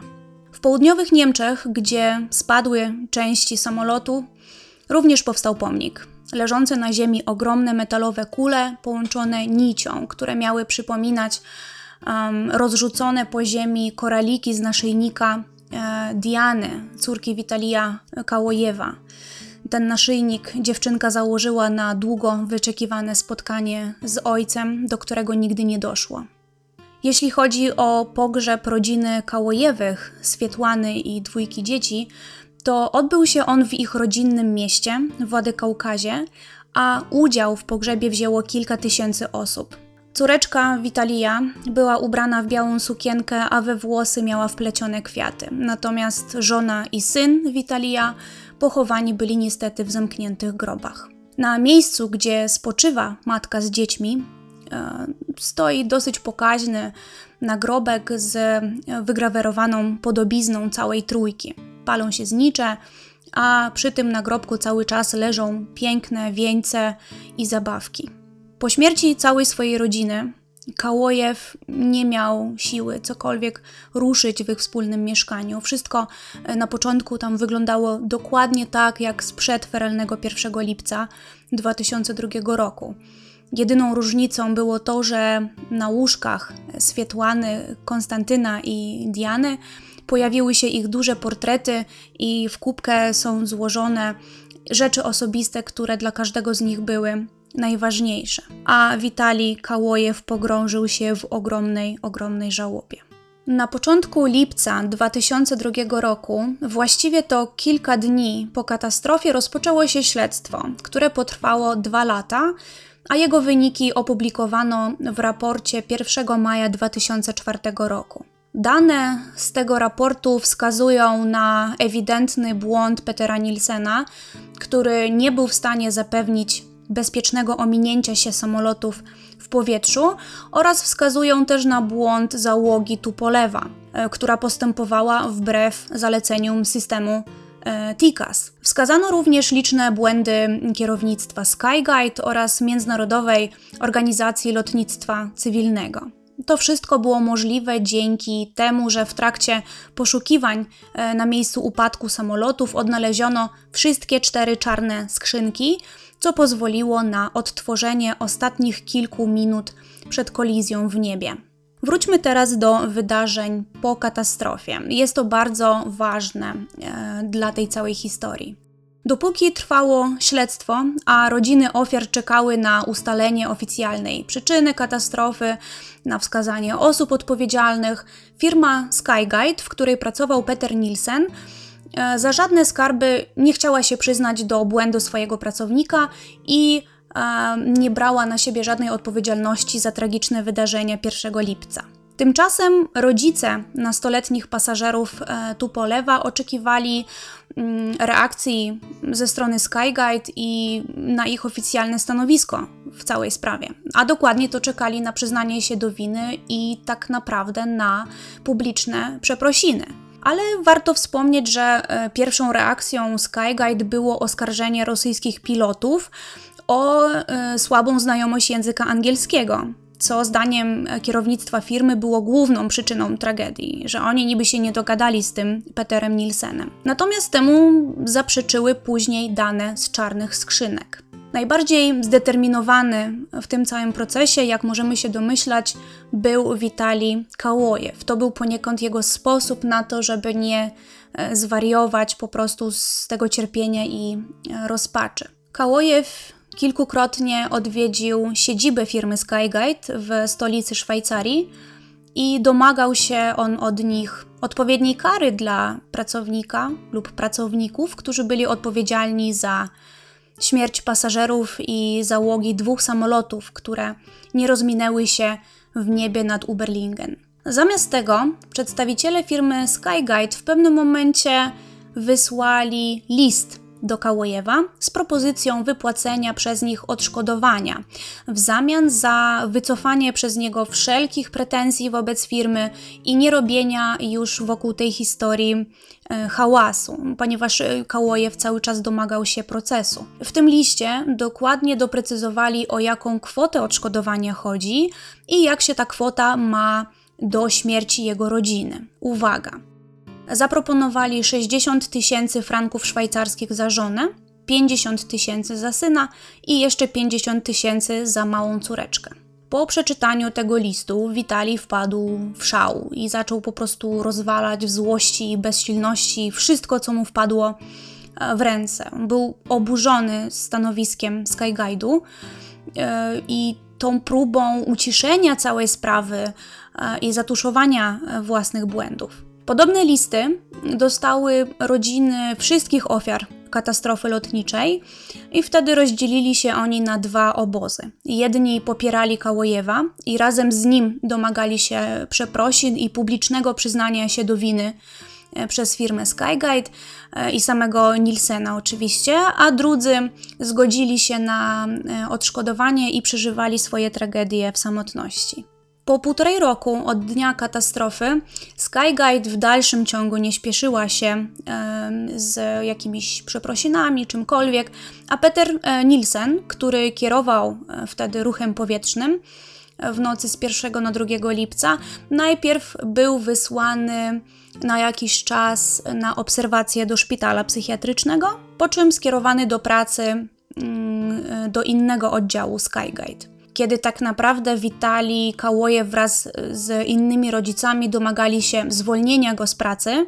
W południowych Niemczech, gdzie spadły części samolotu, również powstał pomnik. Leżące na ziemi ogromne metalowe kule połączone nicią, które miały przypominać um, rozrzucone po ziemi koraliki z naszyjnika Diany, córki Witalia Kałojewa. Ten naszyjnik dziewczynka założyła na długo wyczekiwane spotkanie z ojcem, do którego nigdy nie doszło. Jeśli chodzi o pogrzeb rodziny Kałojewych, Swietłany i dwójki dzieci, to odbył się on w ich rodzinnym mieście, Władykaukazie, a udział w pogrzebie wzięło kilka tysięcy osób. Córeczka Witalia była ubrana w białą sukienkę, a we włosy miała wplecione kwiaty. Natomiast żona i syn Witalia pochowani byli niestety w zamkniętych grobach. Na miejscu, gdzie spoczywa matka z dziećmi, e, stoi dosyć pokaźny nagrobek z wygrawerowaną podobizną całej trójki. Palą się znicze, a przy tym nagrobku cały czas leżą piękne wieńce i zabawki. Po śmierci całej swojej rodziny, Kałojew nie miał siły cokolwiek ruszyć w ich wspólnym mieszkaniu. Wszystko e, na początku tam wyglądało dokładnie tak jak sprzed feralnego 1 lipca 2002 roku. Jedyną różnicą było to, że na łóżkach Swietłany, Konstantyna i Diany pojawiły się ich duże portrety i w kubkę są złożone rzeczy osobiste, które dla każdego z nich były najważniejsze. A Witalij Kałojew pogrążył się w ogromnej, ogromnej żałobie. Na początku lipca 2002 roku, właściwie to kilka dni po katastrofie, rozpoczęło się śledztwo, które potrwało dwa lata, a jego wyniki opublikowano w raporcie 1 maja 2004 roku. Dane z tego raportu wskazują na ewidentny błąd Petera Nielsena, który nie był w stanie zapewnić bezpiecznego ominięcia się samolotów w powietrzu oraz wskazują też na błąd załogi Tupolewa, e, która postępowała wbrew zaleceniom systemu e, TICAS. Wskazano również liczne błędy kierownictwa Skyguide oraz Międzynarodowej Organizacji Lotnictwa Cywilnego. To wszystko było możliwe dzięki temu, że w trakcie poszukiwań e, na miejscu upadku samolotów odnaleziono wszystkie cztery czarne skrzynki, co pozwoliło na odtworzenie ostatnich kilku minut przed kolizją w niebie. Wróćmy teraz do wydarzeń po katastrofie. Jest to bardzo ważne e, dla tej całej historii. Dopóki trwało śledztwo, a rodziny ofiar czekały na ustalenie oficjalnej przyczyny katastrofy, na wskazanie osób odpowiedzialnych, firma Skyguide, w której pracował Peter Nielsen, za żadne skarby nie chciała się przyznać do błędu swojego pracownika i e, nie brała na siebie żadnej odpowiedzialności za tragiczne wydarzenie 1 lipca. Tymczasem rodzice nastoletnich pasażerów e, Tupolewa oczekiwali mm, reakcji ze strony Skyguide i na ich oficjalne stanowisko w całej sprawie. A dokładnie to czekali na przyznanie się do winy i tak naprawdę na publiczne przeprosiny. Ale warto wspomnieć, że e, pierwszą reakcją Skyguide było oskarżenie rosyjskich pilotów o e, słabą znajomość języka angielskiego co zdaniem kierownictwa firmy było główną przyczyną tragedii, że oni niby się nie dogadali z tym Peterem Nielsenem. Natomiast temu zaprzeczyły później dane z czarnych skrzynek. Najbardziej zdeterminowany w tym całym procesie, jak możemy się domyślać, był Witali Kałojew. To był poniekąd jego sposób na to, żeby nie e, zwariować po prostu z tego cierpienia i e, rozpaczy. Kałojew Kilkukrotnie odwiedził siedzibę firmy Skyguide w stolicy Szwajcarii i domagał się on od nich odpowiedniej kary dla pracownika lub pracowników, którzy byli odpowiedzialni za śmierć pasażerów i załogi dwóch samolotów, które nie rozminęły się w niebie nad Uberlingen. Zamiast tego przedstawiciele firmy Skyguide w pewnym momencie wysłali list do Kałojewa z propozycją wypłacenia przez nich odszkodowania w zamian za wycofanie przez niego wszelkich pretensji wobec firmy i nie robienia już wokół tej historii hałasu, ponieważ e, Kałojew cały czas domagał się procesu. W tym liście dokładnie doprecyzowali o jaką kwotę odszkodowania chodzi i jak się ta kwota ma do śmierci jego rodziny. Uwaga! Zaproponowali 60 tysięcy franków szwajcarskich za żonę, 50 tysięcy za syna i jeszcze 50 tysięcy za małą córeczkę. Po przeczytaniu tego listu Witali wpadł w szał i zaczął po prostu rozwalać w złości i bezsilności wszystko, co mu wpadło e, w ręce. Był oburzony stanowiskiem Skyguide'u e, i tą próbą uciszenia całej sprawy e, i zatuszowania własnych błędów. Podobne listy dostały rodziny wszystkich ofiar katastrofy lotniczej i wtedy rozdzielili się oni na dwa obozy. Jedni popierali Kałojewa i razem z nim domagali się przeprosin i publicznego przyznania się do winy e, przez firmę Skyguide e, i samego Nielsena oczywiście, a drudzy zgodzili się na e, odszkodowanie i przeżywali swoje tragedie w samotności. Po półtorej roku od dnia katastrofy Skyguide w dalszym ciągu nie śpieszyła się z jakimiś przeprosinami, czymkolwiek, a Peter e, Nielsen, który kierował e, wtedy ruchem powietrznym, w nocy z 1 na 2 lipca, najpierw był wysłany na jakiś czas na obserwację do szpitala psychiatrycznego, po czym skierowany do pracy mm, do innego oddziału Skygate. Kiedy tak naprawdę Witali Kałoje wraz z innymi rodzicami domagali się zwolnienia go z pracy,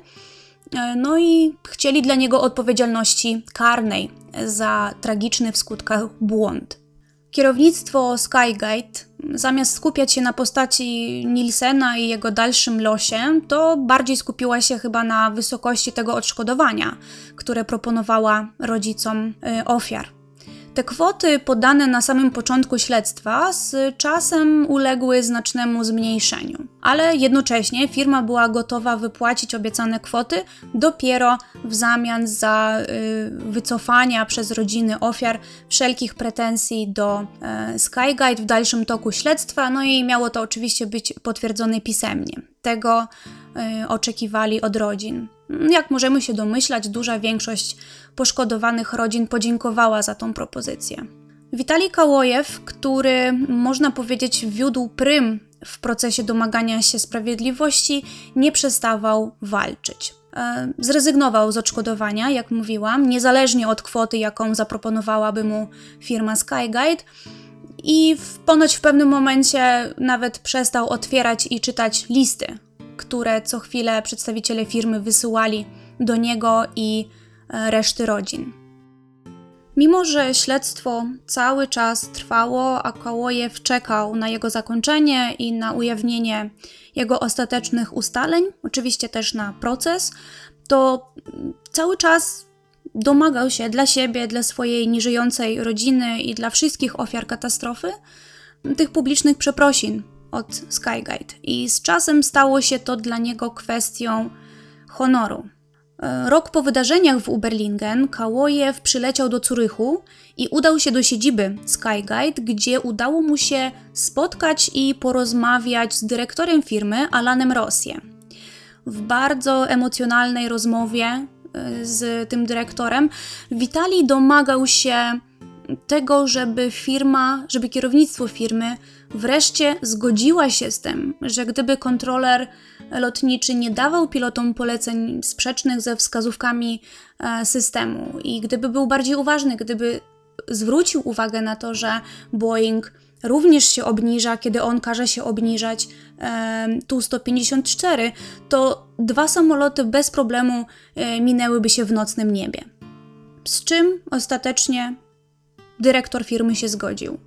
E, no i chcieli dla niego odpowiedzialności karnej za tragiczny w skutkach błąd. Kierownictwo Skygate, zamiast skupiać się na postaci Nielsena i jego dalszym losie, to bardziej skupiła się chyba na wysokości tego odszkodowania, które proponowała rodzicom e, ofiar. Te kwoty podane na samym początku śledztwa z czasem uległy znacznemu zmniejszeniu, ale jednocześnie firma była gotowa wypłacić obiecane kwoty dopiero w zamian za y, wycofania przez rodziny ofiar wszelkich pretensji do y, Skyguide w dalszym toku śledztwa, no i miało to oczywiście być potwierdzone pisemnie. Tego oczekiwali od rodzin. Jak możemy się domyślać, duża większość poszkodowanych rodzin podziękowała za tą propozycję. Witali Kałojew, który można powiedzieć wiódł prym w procesie domagania się sprawiedliwości, nie przestawał walczyć. E, zrezygnował z odszkodowania, jak mówiłam, niezależnie od kwoty, jaką zaproponowałaby mu firma Skyguide, i w, ponoć w pewnym momencie nawet przestał otwierać i czytać listy, które co chwilę przedstawiciele firmy wysyłali do niego i e, reszty rodzin. Mimo, że śledztwo cały czas trwało, a Kałojew czekał na jego zakończenie i na ujawnienie jego ostatecznych ustaleń, oczywiście też na proces, to cały czas domagał się dla siebie, dla swojej nieżyjącej rodziny i dla wszystkich ofiar katastrofy tych publicznych przeprosin od Skyguide. I z czasem stało się to dla niego kwestią honoru. E, rok po wydarzeniach w Uberlingen Kałojew przyleciał do Curychu i udał się do siedziby Skyguide, gdzie udało mu się spotkać i porozmawiać z dyrektorem firmy Alanem Rosje. W bardzo emocjonalnej rozmowie e, z tym dyrektorem Witali domagał się tego, żeby firma, żeby kierownictwo firmy wreszcie zgodziła się z tym, że gdyby kontroler lotniczy nie dawał pilotom poleceń sprzecznych ze wskazówkami e, systemu i gdyby był bardziej uważny, gdyby zwrócił uwagę na to, że Boeing również się obniża, kiedy on każe się obniżać e, Tu-154, to dwa samoloty bez problemu e, minęłyby się w nocnym niebie. Z czym ostatecznie dyrektor firmy się zgodził.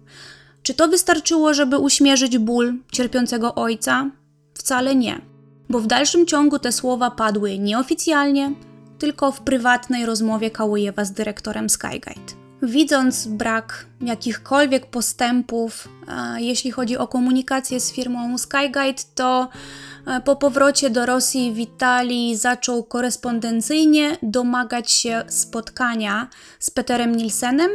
Czy to wystarczyło, żeby uśmierzyć ból cierpiącego ojca? Wcale nie, bo w dalszym ciągu te słowa padły nieoficjalnie, tylko w prywatnej rozmowie Kałujewa z dyrektorem Skygate. Widząc brak jakichkolwiek postępów, jeśli chodzi o komunikację z firmą Skyguide, to e, po powrocie do Rosji Witali zaczął korespondencyjnie domagać się spotkania z Peterem Nielsenem,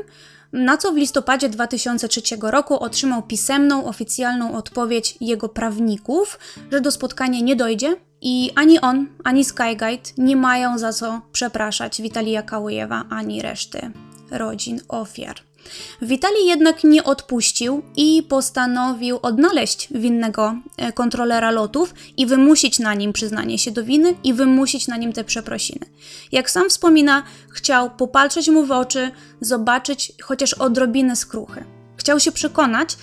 na co w listopadzie 2003 roku otrzymał pisemną, oficjalną odpowiedź jego prawników, że do spotkania nie dojdzie i ani on, ani Skyguide nie mają za co przepraszać Witalija Kałujewa ani reszty rodzin ofiar. Witali jednak nie odpuścił i postanowił odnaleźć winnego e, kontrolera lotów i wymusić na nim przyznanie się do winy i wymusić na nim te przeprosiny. Jak sam wspomina, chciał popatrzeć mu w oczy, zobaczyć chociaż odrobinę skruchy. Chciał się przekonać,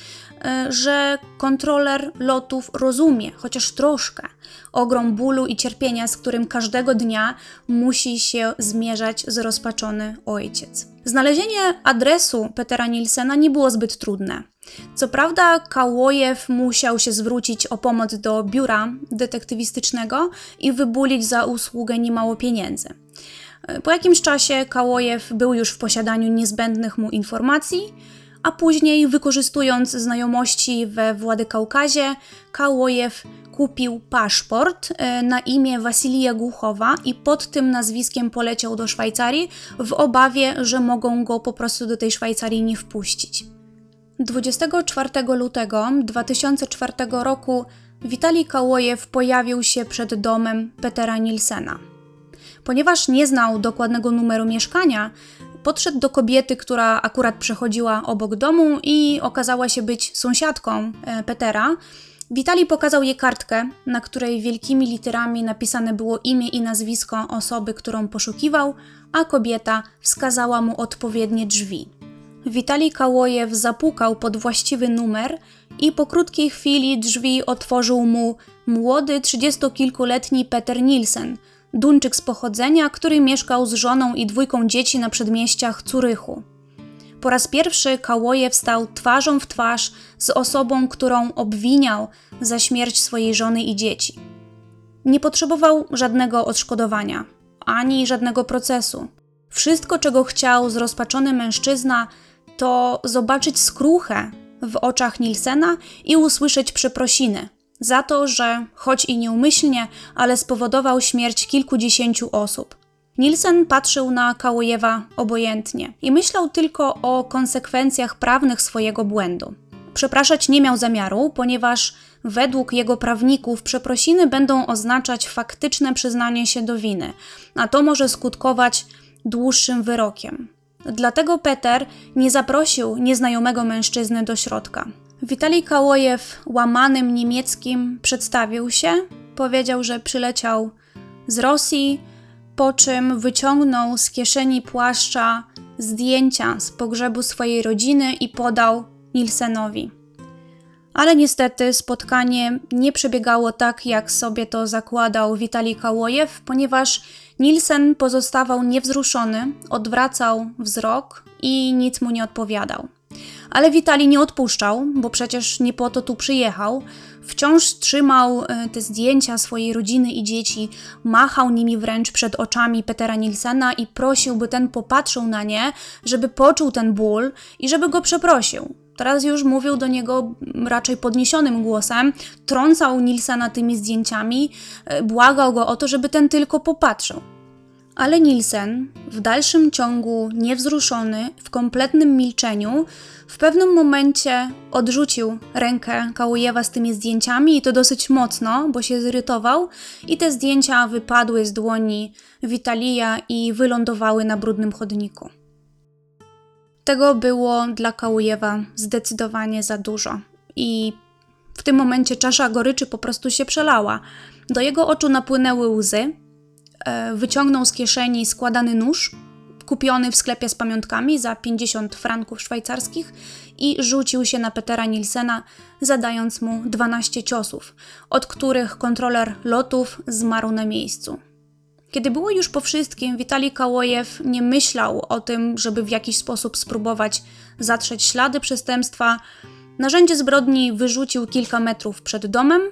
że kontroler lotów rozumie, chociaż troszkę, ogrom bólu i cierpienia, z którym każdego dnia musi się zmierzać zrozpaczony ojciec. Znalezienie adresu Petera Nielsena nie było zbyt trudne. Co prawda, Kałojew musiał się zwrócić o pomoc do biura detektywistycznego i wybulić za usługę niemało pieniędzy. E, po jakimś czasie Kałojew był już w posiadaniu niezbędnych mu informacji, a później, wykorzystując znajomości we Władykaukazie, Kałojew kupił paszport e, na imię Wasilija Głuchowa i pod tym nazwiskiem poleciał do Szwajcarii w obawie, że mogą go po prostu do tej Szwajcarii nie wpuścić. 24 lutego 2004 roku Witalij Kałojew pojawił się przed domem Petera Nielsena. Ponieważ nie znał dokładnego numeru mieszkania, podszedł do kobiety, która akurat przechodziła obok domu i okazała się być sąsiadką e, Petera. Witali pokazał jej kartkę, na której wielkimi literami napisane było imię i nazwisko osoby, którą poszukiwał, a kobieta wskazała mu odpowiednie drzwi. Witali Kałojew zapukał pod właściwy numer i po krótkiej chwili drzwi otworzył mu młody, trzydziestokilkuletni Peter Nielsen, Duńczyk z pochodzenia, który mieszkał z żoną i dwójką dzieci na przedmieściach Curychu. Po raz pierwszy Kałojew stał twarzą w twarz z osobą, którą obwiniał za śmierć swojej żony i dzieci. Nie potrzebował żadnego odszkodowania, ani żadnego procesu. Wszystko, czego chciał zrozpaczony mężczyzna, to zobaczyć skruchę w oczach Nilsena i usłyszeć przeprosiny za to, że choć i nieumyślnie, ale spowodował śmierć kilkudziesięciu osób. Nielsen patrzył na Kałojewa obojętnie i myślał tylko o konsekwencjach prawnych swojego błędu. Przepraszać nie miał zamiaru, ponieważ według jego prawników przeprosiny będą oznaczać faktyczne przyznanie się do winy, a to może skutkować dłuższym wyrokiem. Dlatego Peter nie zaprosił nieznajomego mężczyzny do środka. Witalij Kałojew łamanym niemieckim przedstawił się, powiedział, że przyleciał z Rosji, po czym wyciągnął z kieszeni płaszcza zdjęcia z pogrzebu swojej rodziny i podał Nilsenowi. Ale niestety spotkanie nie przebiegało tak, jak sobie to zakładał Witalij Kałojew, ponieważ Nielsen pozostawał niewzruszony, odwracał wzrok i nic mu nie odpowiadał. Ale Witali nie odpuszczał, bo przecież nie po to tu przyjechał. Wciąż trzymał e, te zdjęcia swojej rodziny i dzieci, machał nimi wręcz przed oczami Petera Nilsena i prosił, by ten popatrzył na nie, żeby poczuł ten ból i żeby go przeprosił. Teraz już mówił do niego raczej podniesionym głosem, trącał Nilsena tymi zdjęciami, e, błagał go o to, żeby ten tylko popatrzył. Ale Nielsen, w dalszym ciągu niewzruszony, w kompletnym milczeniu, w pewnym momencie odrzucił rękę Kałujewa z tymi zdjęciami i to dosyć mocno, bo się zirytował i te zdjęcia wypadły z dłoni Witalija i wylądowały na brudnym chodniku. Tego było dla Kałujewa zdecydowanie za dużo i w tym momencie czasza goryczy po prostu się przelała. Do jego oczu napłynęły łzy, wyciągnął z kieszeni składany nóż, kupiony w sklepie z pamiątkami za 50 franków szwajcarskich i rzucił się na Petera Nilsena, zadając mu 12 ciosów, od których kontroler lotów zmarł na miejscu. Kiedy było już po wszystkim, Witalij Kałojew nie myślał o tym, żeby w jakiś sposób spróbować zatrzeć ślady przestępstwa. Narzędzie zbrodni wyrzucił kilka metrów przed domem,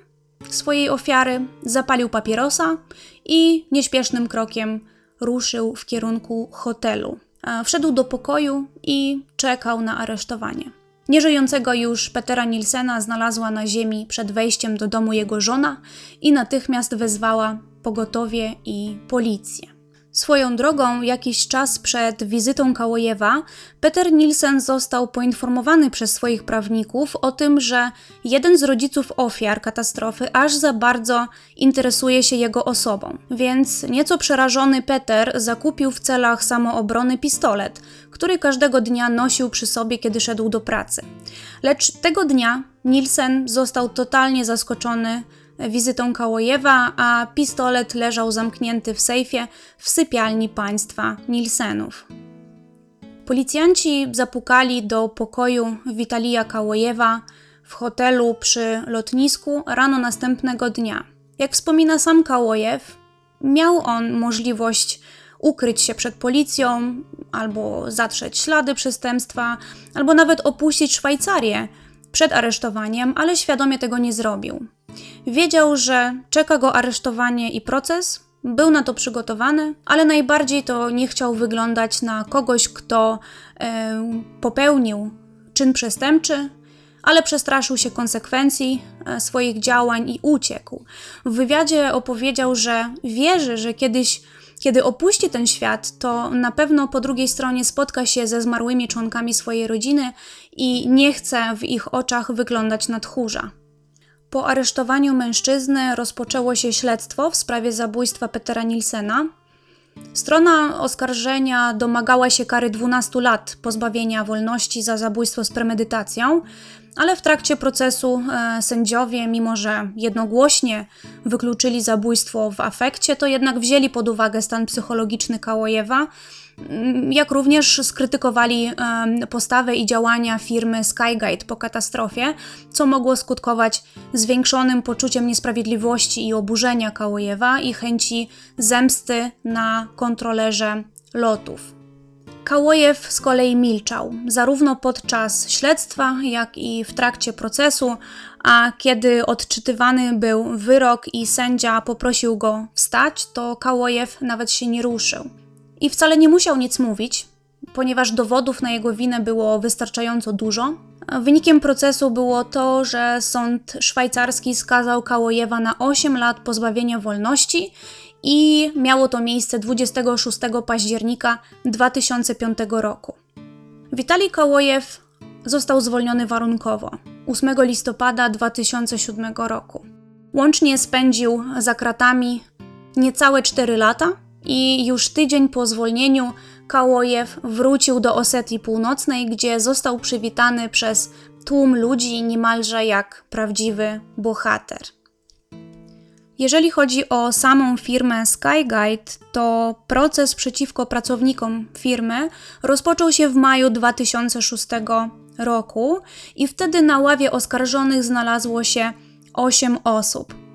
swojej ofiary, zapalił papierosa i nieśpiesznym krokiem ruszył w kierunku hotelu. Wszedł do pokoju i czekał na aresztowanie. Nieżyjącego już Petera Nilsena znalazła na ziemi przed wejściem do domu jego żona i natychmiast wezwała pogotowie i policję. Swoją drogą, jakiś czas przed wizytą Kałojewa, Peter Nielsen został poinformowany przez swoich prawników o tym, że jeden z rodziców ofiar katastrofy aż za bardzo interesuje się jego osobą. Więc nieco przerażony Peter zakupił w celach samoobrony pistolet, który każdego dnia nosił przy sobie, kiedy szedł do pracy. Lecz tego dnia Nielsen został totalnie zaskoczony wizytą Kałojewa, a pistolet leżał zamknięty w sejfie w sypialni państwa Nilsenów. Policjanci zapukali do pokoju Witalija Kałojewa w hotelu przy lotnisku rano następnego dnia. Jak wspomina sam Kałojew, miał on możliwość ukryć się przed policją, albo zatrzeć ślady przestępstwa, albo nawet opuścić Szwajcarię przed aresztowaniem, ale świadomie tego nie zrobił. Wiedział, że czeka go aresztowanie i proces, był na to przygotowany, ale najbardziej to nie chciał wyglądać na kogoś, kto e, popełnił czyn przestępczy, ale przestraszył się konsekwencji e, swoich działań i uciekł. W wywiadzie opowiedział, że wierzy, że kiedyś, kiedy opuści ten świat, to na pewno po drugiej stronie spotka się ze zmarłymi członkami swojej rodziny i nie chce w ich oczach wyglądać na tchórza. Po aresztowaniu mężczyzny rozpoczęło się śledztwo w sprawie zabójstwa Petera Nilsena. Strona oskarżenia domagała się kary 12 lat pozbawienia wolności za zabójstwo z premedytacją, ale w trakcie procesu e, sędziowie, mimo że jednogłośnie wykluczyli zabójstwo w afekcie, to jednak wzięli pod uwagę stan psychologiczny Kałojewa, jak również skrytykowali postawę i działania firmy Skygate po katastrofie, co mogło skutkować zwiększonym poczuciem niesprawiedliwości i oburzenia Kałojewa i chęci zemsty na kontrolerze lotów. Kałojew z kolei milczał, zarówno podczas śledztwa, jak i w trakcie procesu, a kiedy odczytywany był wyrok i sędzia poprosił go wstać, to Kałojew nawet się nie ruszył. I wcale nie musiał nic mówić, ponieważ dowodów na jego winę było wystarczająco dużo. Wynikiem procesu było to, że sąd szwajcarski skazał Kałojewa na 8 lat pozbawienia wolności i miało to miejsce 26 października 2005 roku. Witalij Kałojew został zwolniony warunkowo 8 listopada 2007 roku. Łącznie spędził za kratami niecałe 4 lata i już tydzień po zwolnieniu Kałojew wrócił do Osetii Północnej, gdzie został przywitany przez tłum ludzi niemalże jak prawdziwy bohater. Jeżeli chodzi o samą firmę Skyguide, to proces przeciwko pracownikom firmy rozpoczął się w maju 2006 roku i wtedy na ławie oskarżonych znalazło się 8 osób.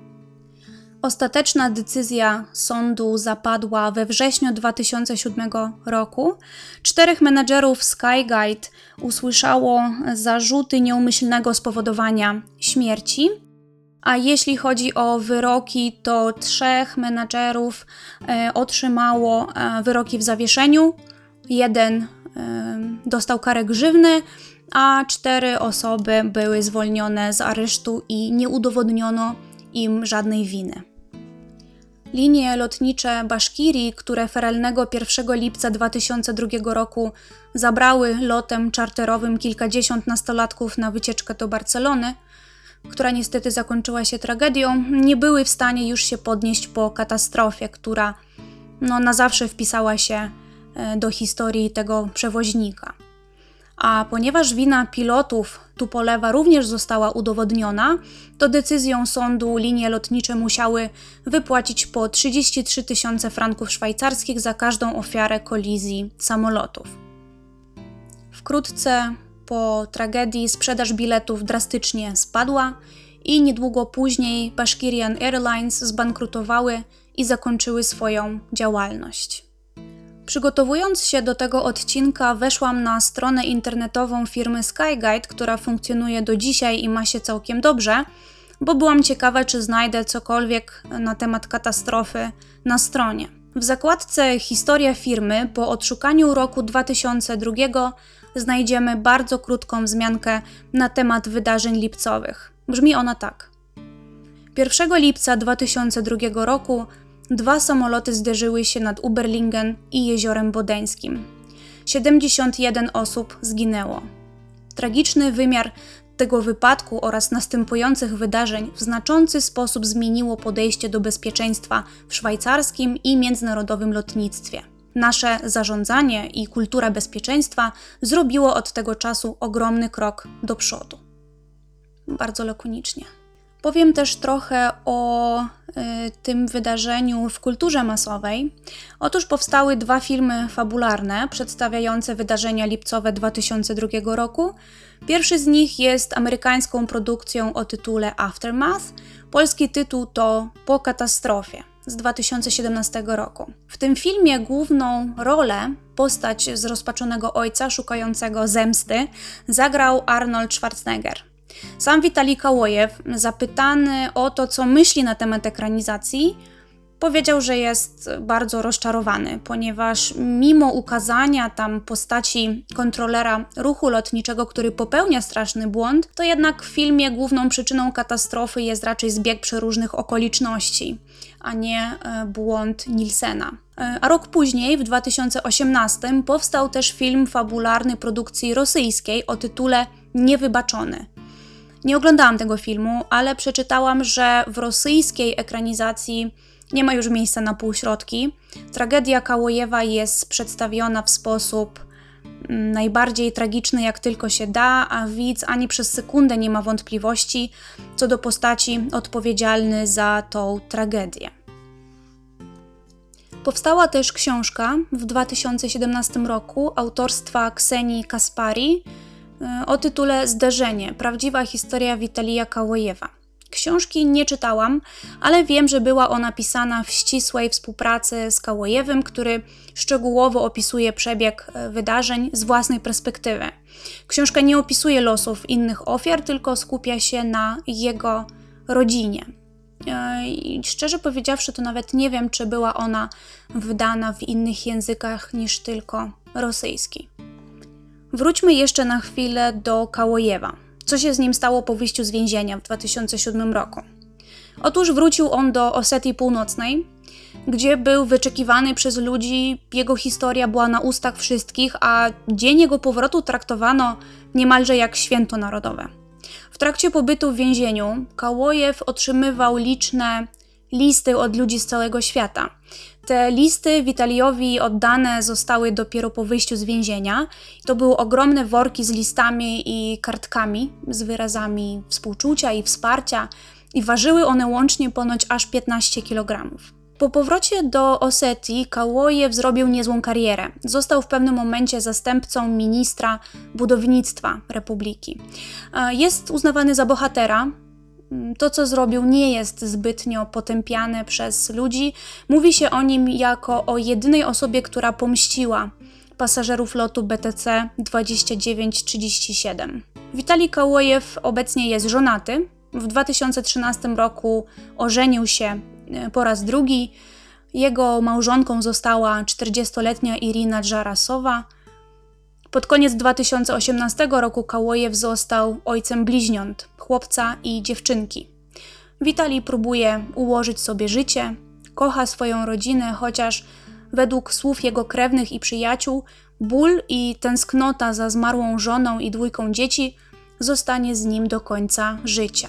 Ostateczna decyzja sądu zapadła we wrześniu 2007 roku. Czterech menedżerów Skyguide usłyszało zarzuty nieumyślnego spowodowania śmierci, a jeśli chodzi o wyroki, to trzech menadżerów e, otrzymało e, wyroki w zawieszeniu, jeden e, dostał karę grzywny, a cztery osoby były zwolnione z aresztu i nie udowodniono im żadnej winy. Linie lotnicze Baszkiri, które feralnego 1 lipca 2002 roku zabrały lotem czarterowym kilkadziesiąt nastolatków na wycieczkę do Barcelony, która niestety zakończyła się tragedią, nie były w stanie już się podnieść po katastrofie, która no, na zawsze wpisała się e, do historii tego przewoźnika. A ponieważ wina pilotów Tupolewa również została udowodniona, to decyzją sądu linie lotnicze musiały wypłacić po 33 tysiące franków szwajcarskich za każdą ofiarę kolizji samolotów. Wkrótce po tragedii sprzedaż biletów drastycznie spadła i niedługo później Bashkirian Airlines zbankrutowały i zakończyły swoją działalność. Przygotowując się do tego odcinka, weszłam na stronę internetową firmy Skyguide, która funkcjonuje do dzisiaj i ma się całkiem dobrze, bo byłam ciekawa, czy znajdę cokolwiek na temat katastrofy na stronie. W zakładce Historia firmy po odszukaniu roku 2002 znajdziemy bardzo krótką wzmiankę na temat wydarzeń lipcowych. Brzmi ona tak. 1 lipca 2002 roku dwa samoloty zderzyły się nad Uberlingen i jeziorem Bodeńskim. 71 osób zginęło. Tragiczny wymiar tego wypadku oraz następujących wydarzeń w znaczący sposób zmieniło podejście do bezpieczeństwa w szwajcarskim i międzynarodowym lotnictwie. Nasze zarządzanie i kultura bezpieczeństwa zrobiło od tego czasu ogromny krok do przodu. Bardzo lakonicznie. Powiem też trochę o y, tym wydarzeniu w kulturze masowej. Otóż powstały dwa filmy fabularne przedstawiające wydarzenia lipcowe 2002 roku. Pierwszy z nich jest amerykańską produkcją o tytule Aftermath. Polski tytuł to Po katastrofie z 2017 roku. W tym filmie główną rolę, postać zrozpaczonego ojca szukającego zemsty, zagrał Arnold Schwarzenegger. Sam Witalij Kałojew, zapytany o to, co myśli na temat ekranizacji, powiedział, że jest bardzo rozczarowany, ponieważ mimo ukazania tam postaci kontrolera ruchu lotniczego, który popełnia straszny błąd, to jednak w filmie główną przyczyną katastrofy jest raczej zbieg przeróżnych okoliczności, a nie e, błąd Nielsena. E, a rok później, w 2018, powstał też film fabularny produkcji rosyjskiej o tytule Niewybaczony. Nie oglądałam tego filmu, ale przeczytałam, że w rosyjskiej ekranizacji Nie ma już miejsca na półśrodki. Tragedia Kałojewa jest przedstawiona w sposób mm, najbardziej tragiczny, jak tylko się da, a widz ani przez sekundę nie ma wątpliwości co do postaci odpowiedzialny za tą tragedię. Powstała też książka w 2017 roku autorstwa Ksenii Kaspari o tytule Zderzenie prawdziwa historia Witalija Kałojewa. Książki nie czytałam, ale wiem, że była ona pisana w ścisłej współpracy z Kałojewem, który szczegółowo opisuje przebieg y, wydarzeń z własnej perspektywy. Książka nie opisuje losów innych ofiar, tylko skupia się na jego rodzinie. E, I szczerze powiedziawszy, to nawet nie wiem, czy była ona wydana w innych językach niż tylko rosyjski. Wróćmy jeszcze na chwilę do Kałojewa. Co się z nim stało po wyjściu z więzienia w 2007 roku? Otóż wrócił on do Osetii Północnej, gdzie był wyczekiwany przez ludzi, jego historia była na ustach wszystkich, a dzień jego powrotu traktowano niemalże jak święto narodowe. W trakcie pobytu w więzieniu Kałojew otrzymywał liczne listy od ludzi z całego świata. Te listy Witaliowi oddane zostały dopiero po wyjściu z więzienia. To były ogromne worki z listami i kartkami z wyrazami współczucia i wsparcia, i ważyły one łącznie ponoć aż 15 kg. Po powrocie do Osetii Kałojew zrobił niezłą karierę. Został w pewnym momencie zastępcą ministra budownictwa republiki. Jest uznawany za bohatera. To, co zrobił, nie jest zbytnio potępiane przez ludzi. Mówi się o nim jako o jedynej osobie, która pomściła pasażerów lotu BTC 2937. Witali Kałojew obecnie jest żonaty. W 2013 roku ożenił się E, po raz drugi. Jego małżonką została 40-letnia Irina Dżarasowa. Pod koniec 2018 roku Kałojew został ojcem bliźniąt, chłopca i dziewczynki. Witali próbuje ułożyć sobie życie, kocha swoją rodzinę, chociaż według słów jego krewnych i przyjaciół ból i tęsknota za zmarłą żoną i dwójką dzieci zostanie z nim do końca życia.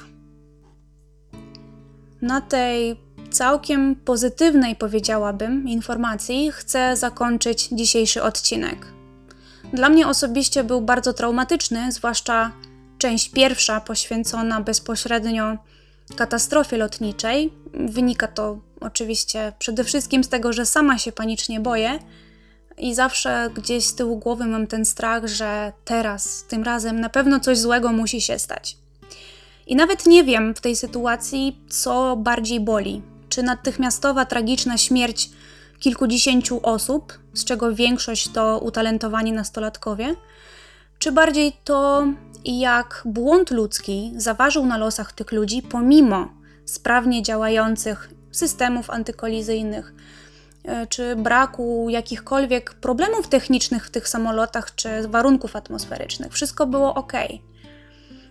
Na tej całkiem pozytywnej, powiedziałabym, informacji chcę zakończyć dzisiejszy odcinek. Dla mnie osobiście był bardzo traumatyczny, zwłaszcza część pierwsza poświęcona bezpośrednio katastrofie lotniczej. Wynika to oczywiście przede wszystkim z tego, że sama się panicznie boję i zawsze gdzieś z tyłu głowy mam ten strach, że teraz, tym razem na pewno coś złego musi się stać. I nawet nie wiem w tej sytuacji, co bardziej boli: czy natychmiastowa tragiczna śmierć kilkudziesięciu osób, z czego większość to utalentowani nastolatkowie, czy bardziej to, jak błąd ludzki zaważył na losach tych ludzi pomimo sprawnie działających systemów antykolizyjnych, e, czy braku jakichkolwiek problemów technicznych w tych samolotach, czy warunków atmosferycznych. Wszystko było ok.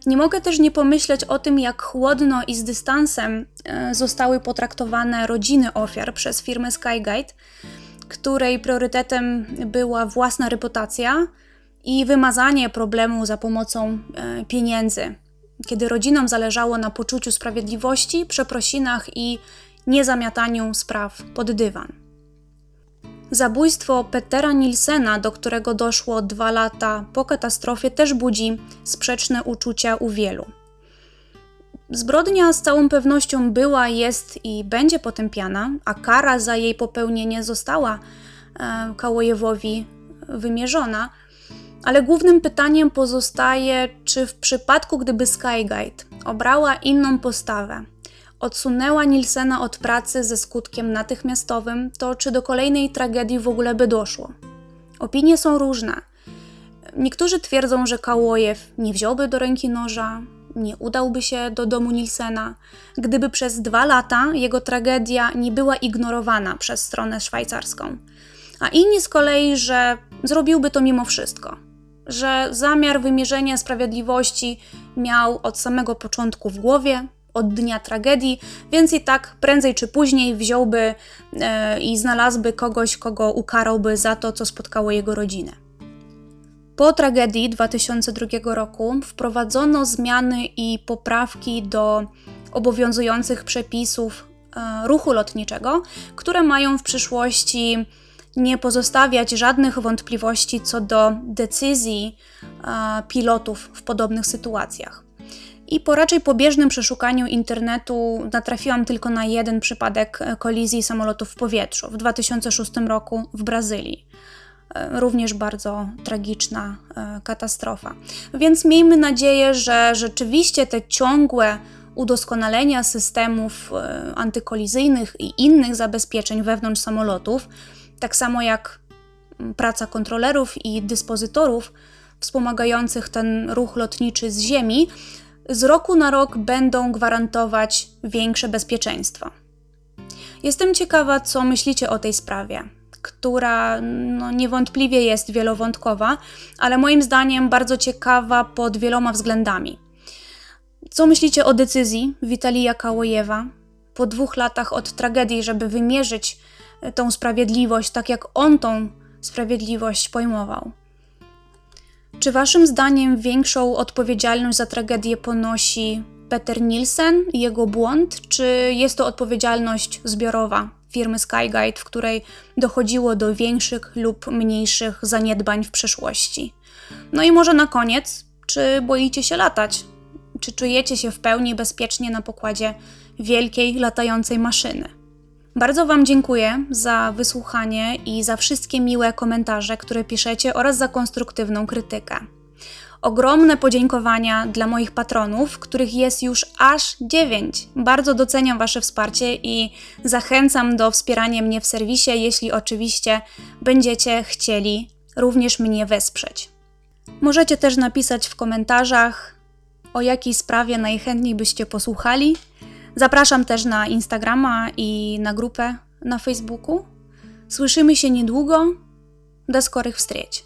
Nie mogę też nie pomyśleć o tym, jak chłodno i z dystansem e, zostały potraktowane rodziny ofiar przez firmę Skyguide, której priorytetem była własna reputacja i wymazanie problemu za pomocą e, pieniędzy. Kiedy rodzinom zależało na poczuciu sprawiedliwości, przeprosinach i niezamiataniu spraw pod dywan. Zabójstwo Petera Nilsena, do którego doszło dwa lata po katastrofie, też budzi sprzeczne uczucia u wielu. Zbrodnia z całą pewnością była, jest i będzie potępiana, a kara za jej popełnienie została e, Kałojewowi wymierzona, ale głównym pytaniem pozostaje, czy w przypadku gdyby Skyguide obrała inną postawę, odsunęła Nilsena od pracy ze skutkiem natychmiastowym, to czy do kolejnej tragedii w ogóle by doszło? Opinie są różne. Niektórzy twierdzą, że Kałojew nie wziąłby do ręki noża, nie udałby się do domu Nilsena, gdyby przez dwa lata jego tragedia nie była ignorowana przez stronę szwajcarską. A inni z kolei, że zrobiłby to mimo wszystko, że zamiar wymierzenia sprawiedliwości miał od samego początku w głowie, od dnia tragedii, więc i tak prędzej czy później wziąłby e, i znalazłby kogoś, kogo ukarałby za to, co spotkało jego rodzinę. Po tragedii 2002 roku wprowadzono zmiany i poprawki do obowiązujących przepisów e, ruchu lotniczego, które mają w przyszłości nie pozostawiać żadnych wątpliwości co do decyzji e, pilotów w podobnych sytuacjach. I po raczej pobieżnym przeszukaniu internetu natrafiłam tylko na jeden przypadek e, kolizji samolotów w powietrzu w 2006 roku w Brazylii. E, Również bardzo tragiczna e, katastrofa. Więc miejmy nadzieję, że rzeczywiście te ciągłe udoskonalenia systemów antykolizyjnych i innych zabezpieczeń wewnątrz samolotów, tak samo jak mm, praca kontrolerów i dyspozytorów wspomagających ten ruch lotniczy z ziemi, z roku na rok będą gwarantować większe bezpieczeństwo. Jestem ciekawa, co myślicie o tej sprawie, która no, niewątpliwie jest wielowątkowa, ale moim zdaniem bardzo ciekawa pod wieloma względami. Co myślicie o decyzji Witalija Kałojewa po dwóch latach od tragedii, żeby wymierzyć e, tą sprawiedliwość tak, jak on tą sprawiedliwość pojmował? Czy waszym zdaniem większą odpowiedzialność za tragedię ponosi Peter Nielsen i jego błąd, czy jest to odpowiedzialność zbiorowa firmy Skyguide, w której dochodziło do większych lub mniejszych zaniedbań w przeszłości? No i może na koniec, czy boicie się latać? Czy czujecie się w pełni bezpiecznie na pokładzie wielkiej latającej maszyny? Bardzo Wam dziękuję za wysłuchanie i za wszystkie miłe komentarze, które piszecie oraz za konstruktywną krytykę. Ogromne podziękowania dla moich patronów, których jest już aż 9. Bardzo doceniam Wasze wsparcie i zachęcam do wspierania mnie w serwisie, jeśli oczywiście będziecie chcieli również mnie wesprzeć. Możecie też napisać w komentarzach, o jakiej sprawie najchętniej byście posłuchali. Zapraszam też na Instagrama i na grupę na Facebooku. Słyszymy się niedługo. Do skorych wstrzeć.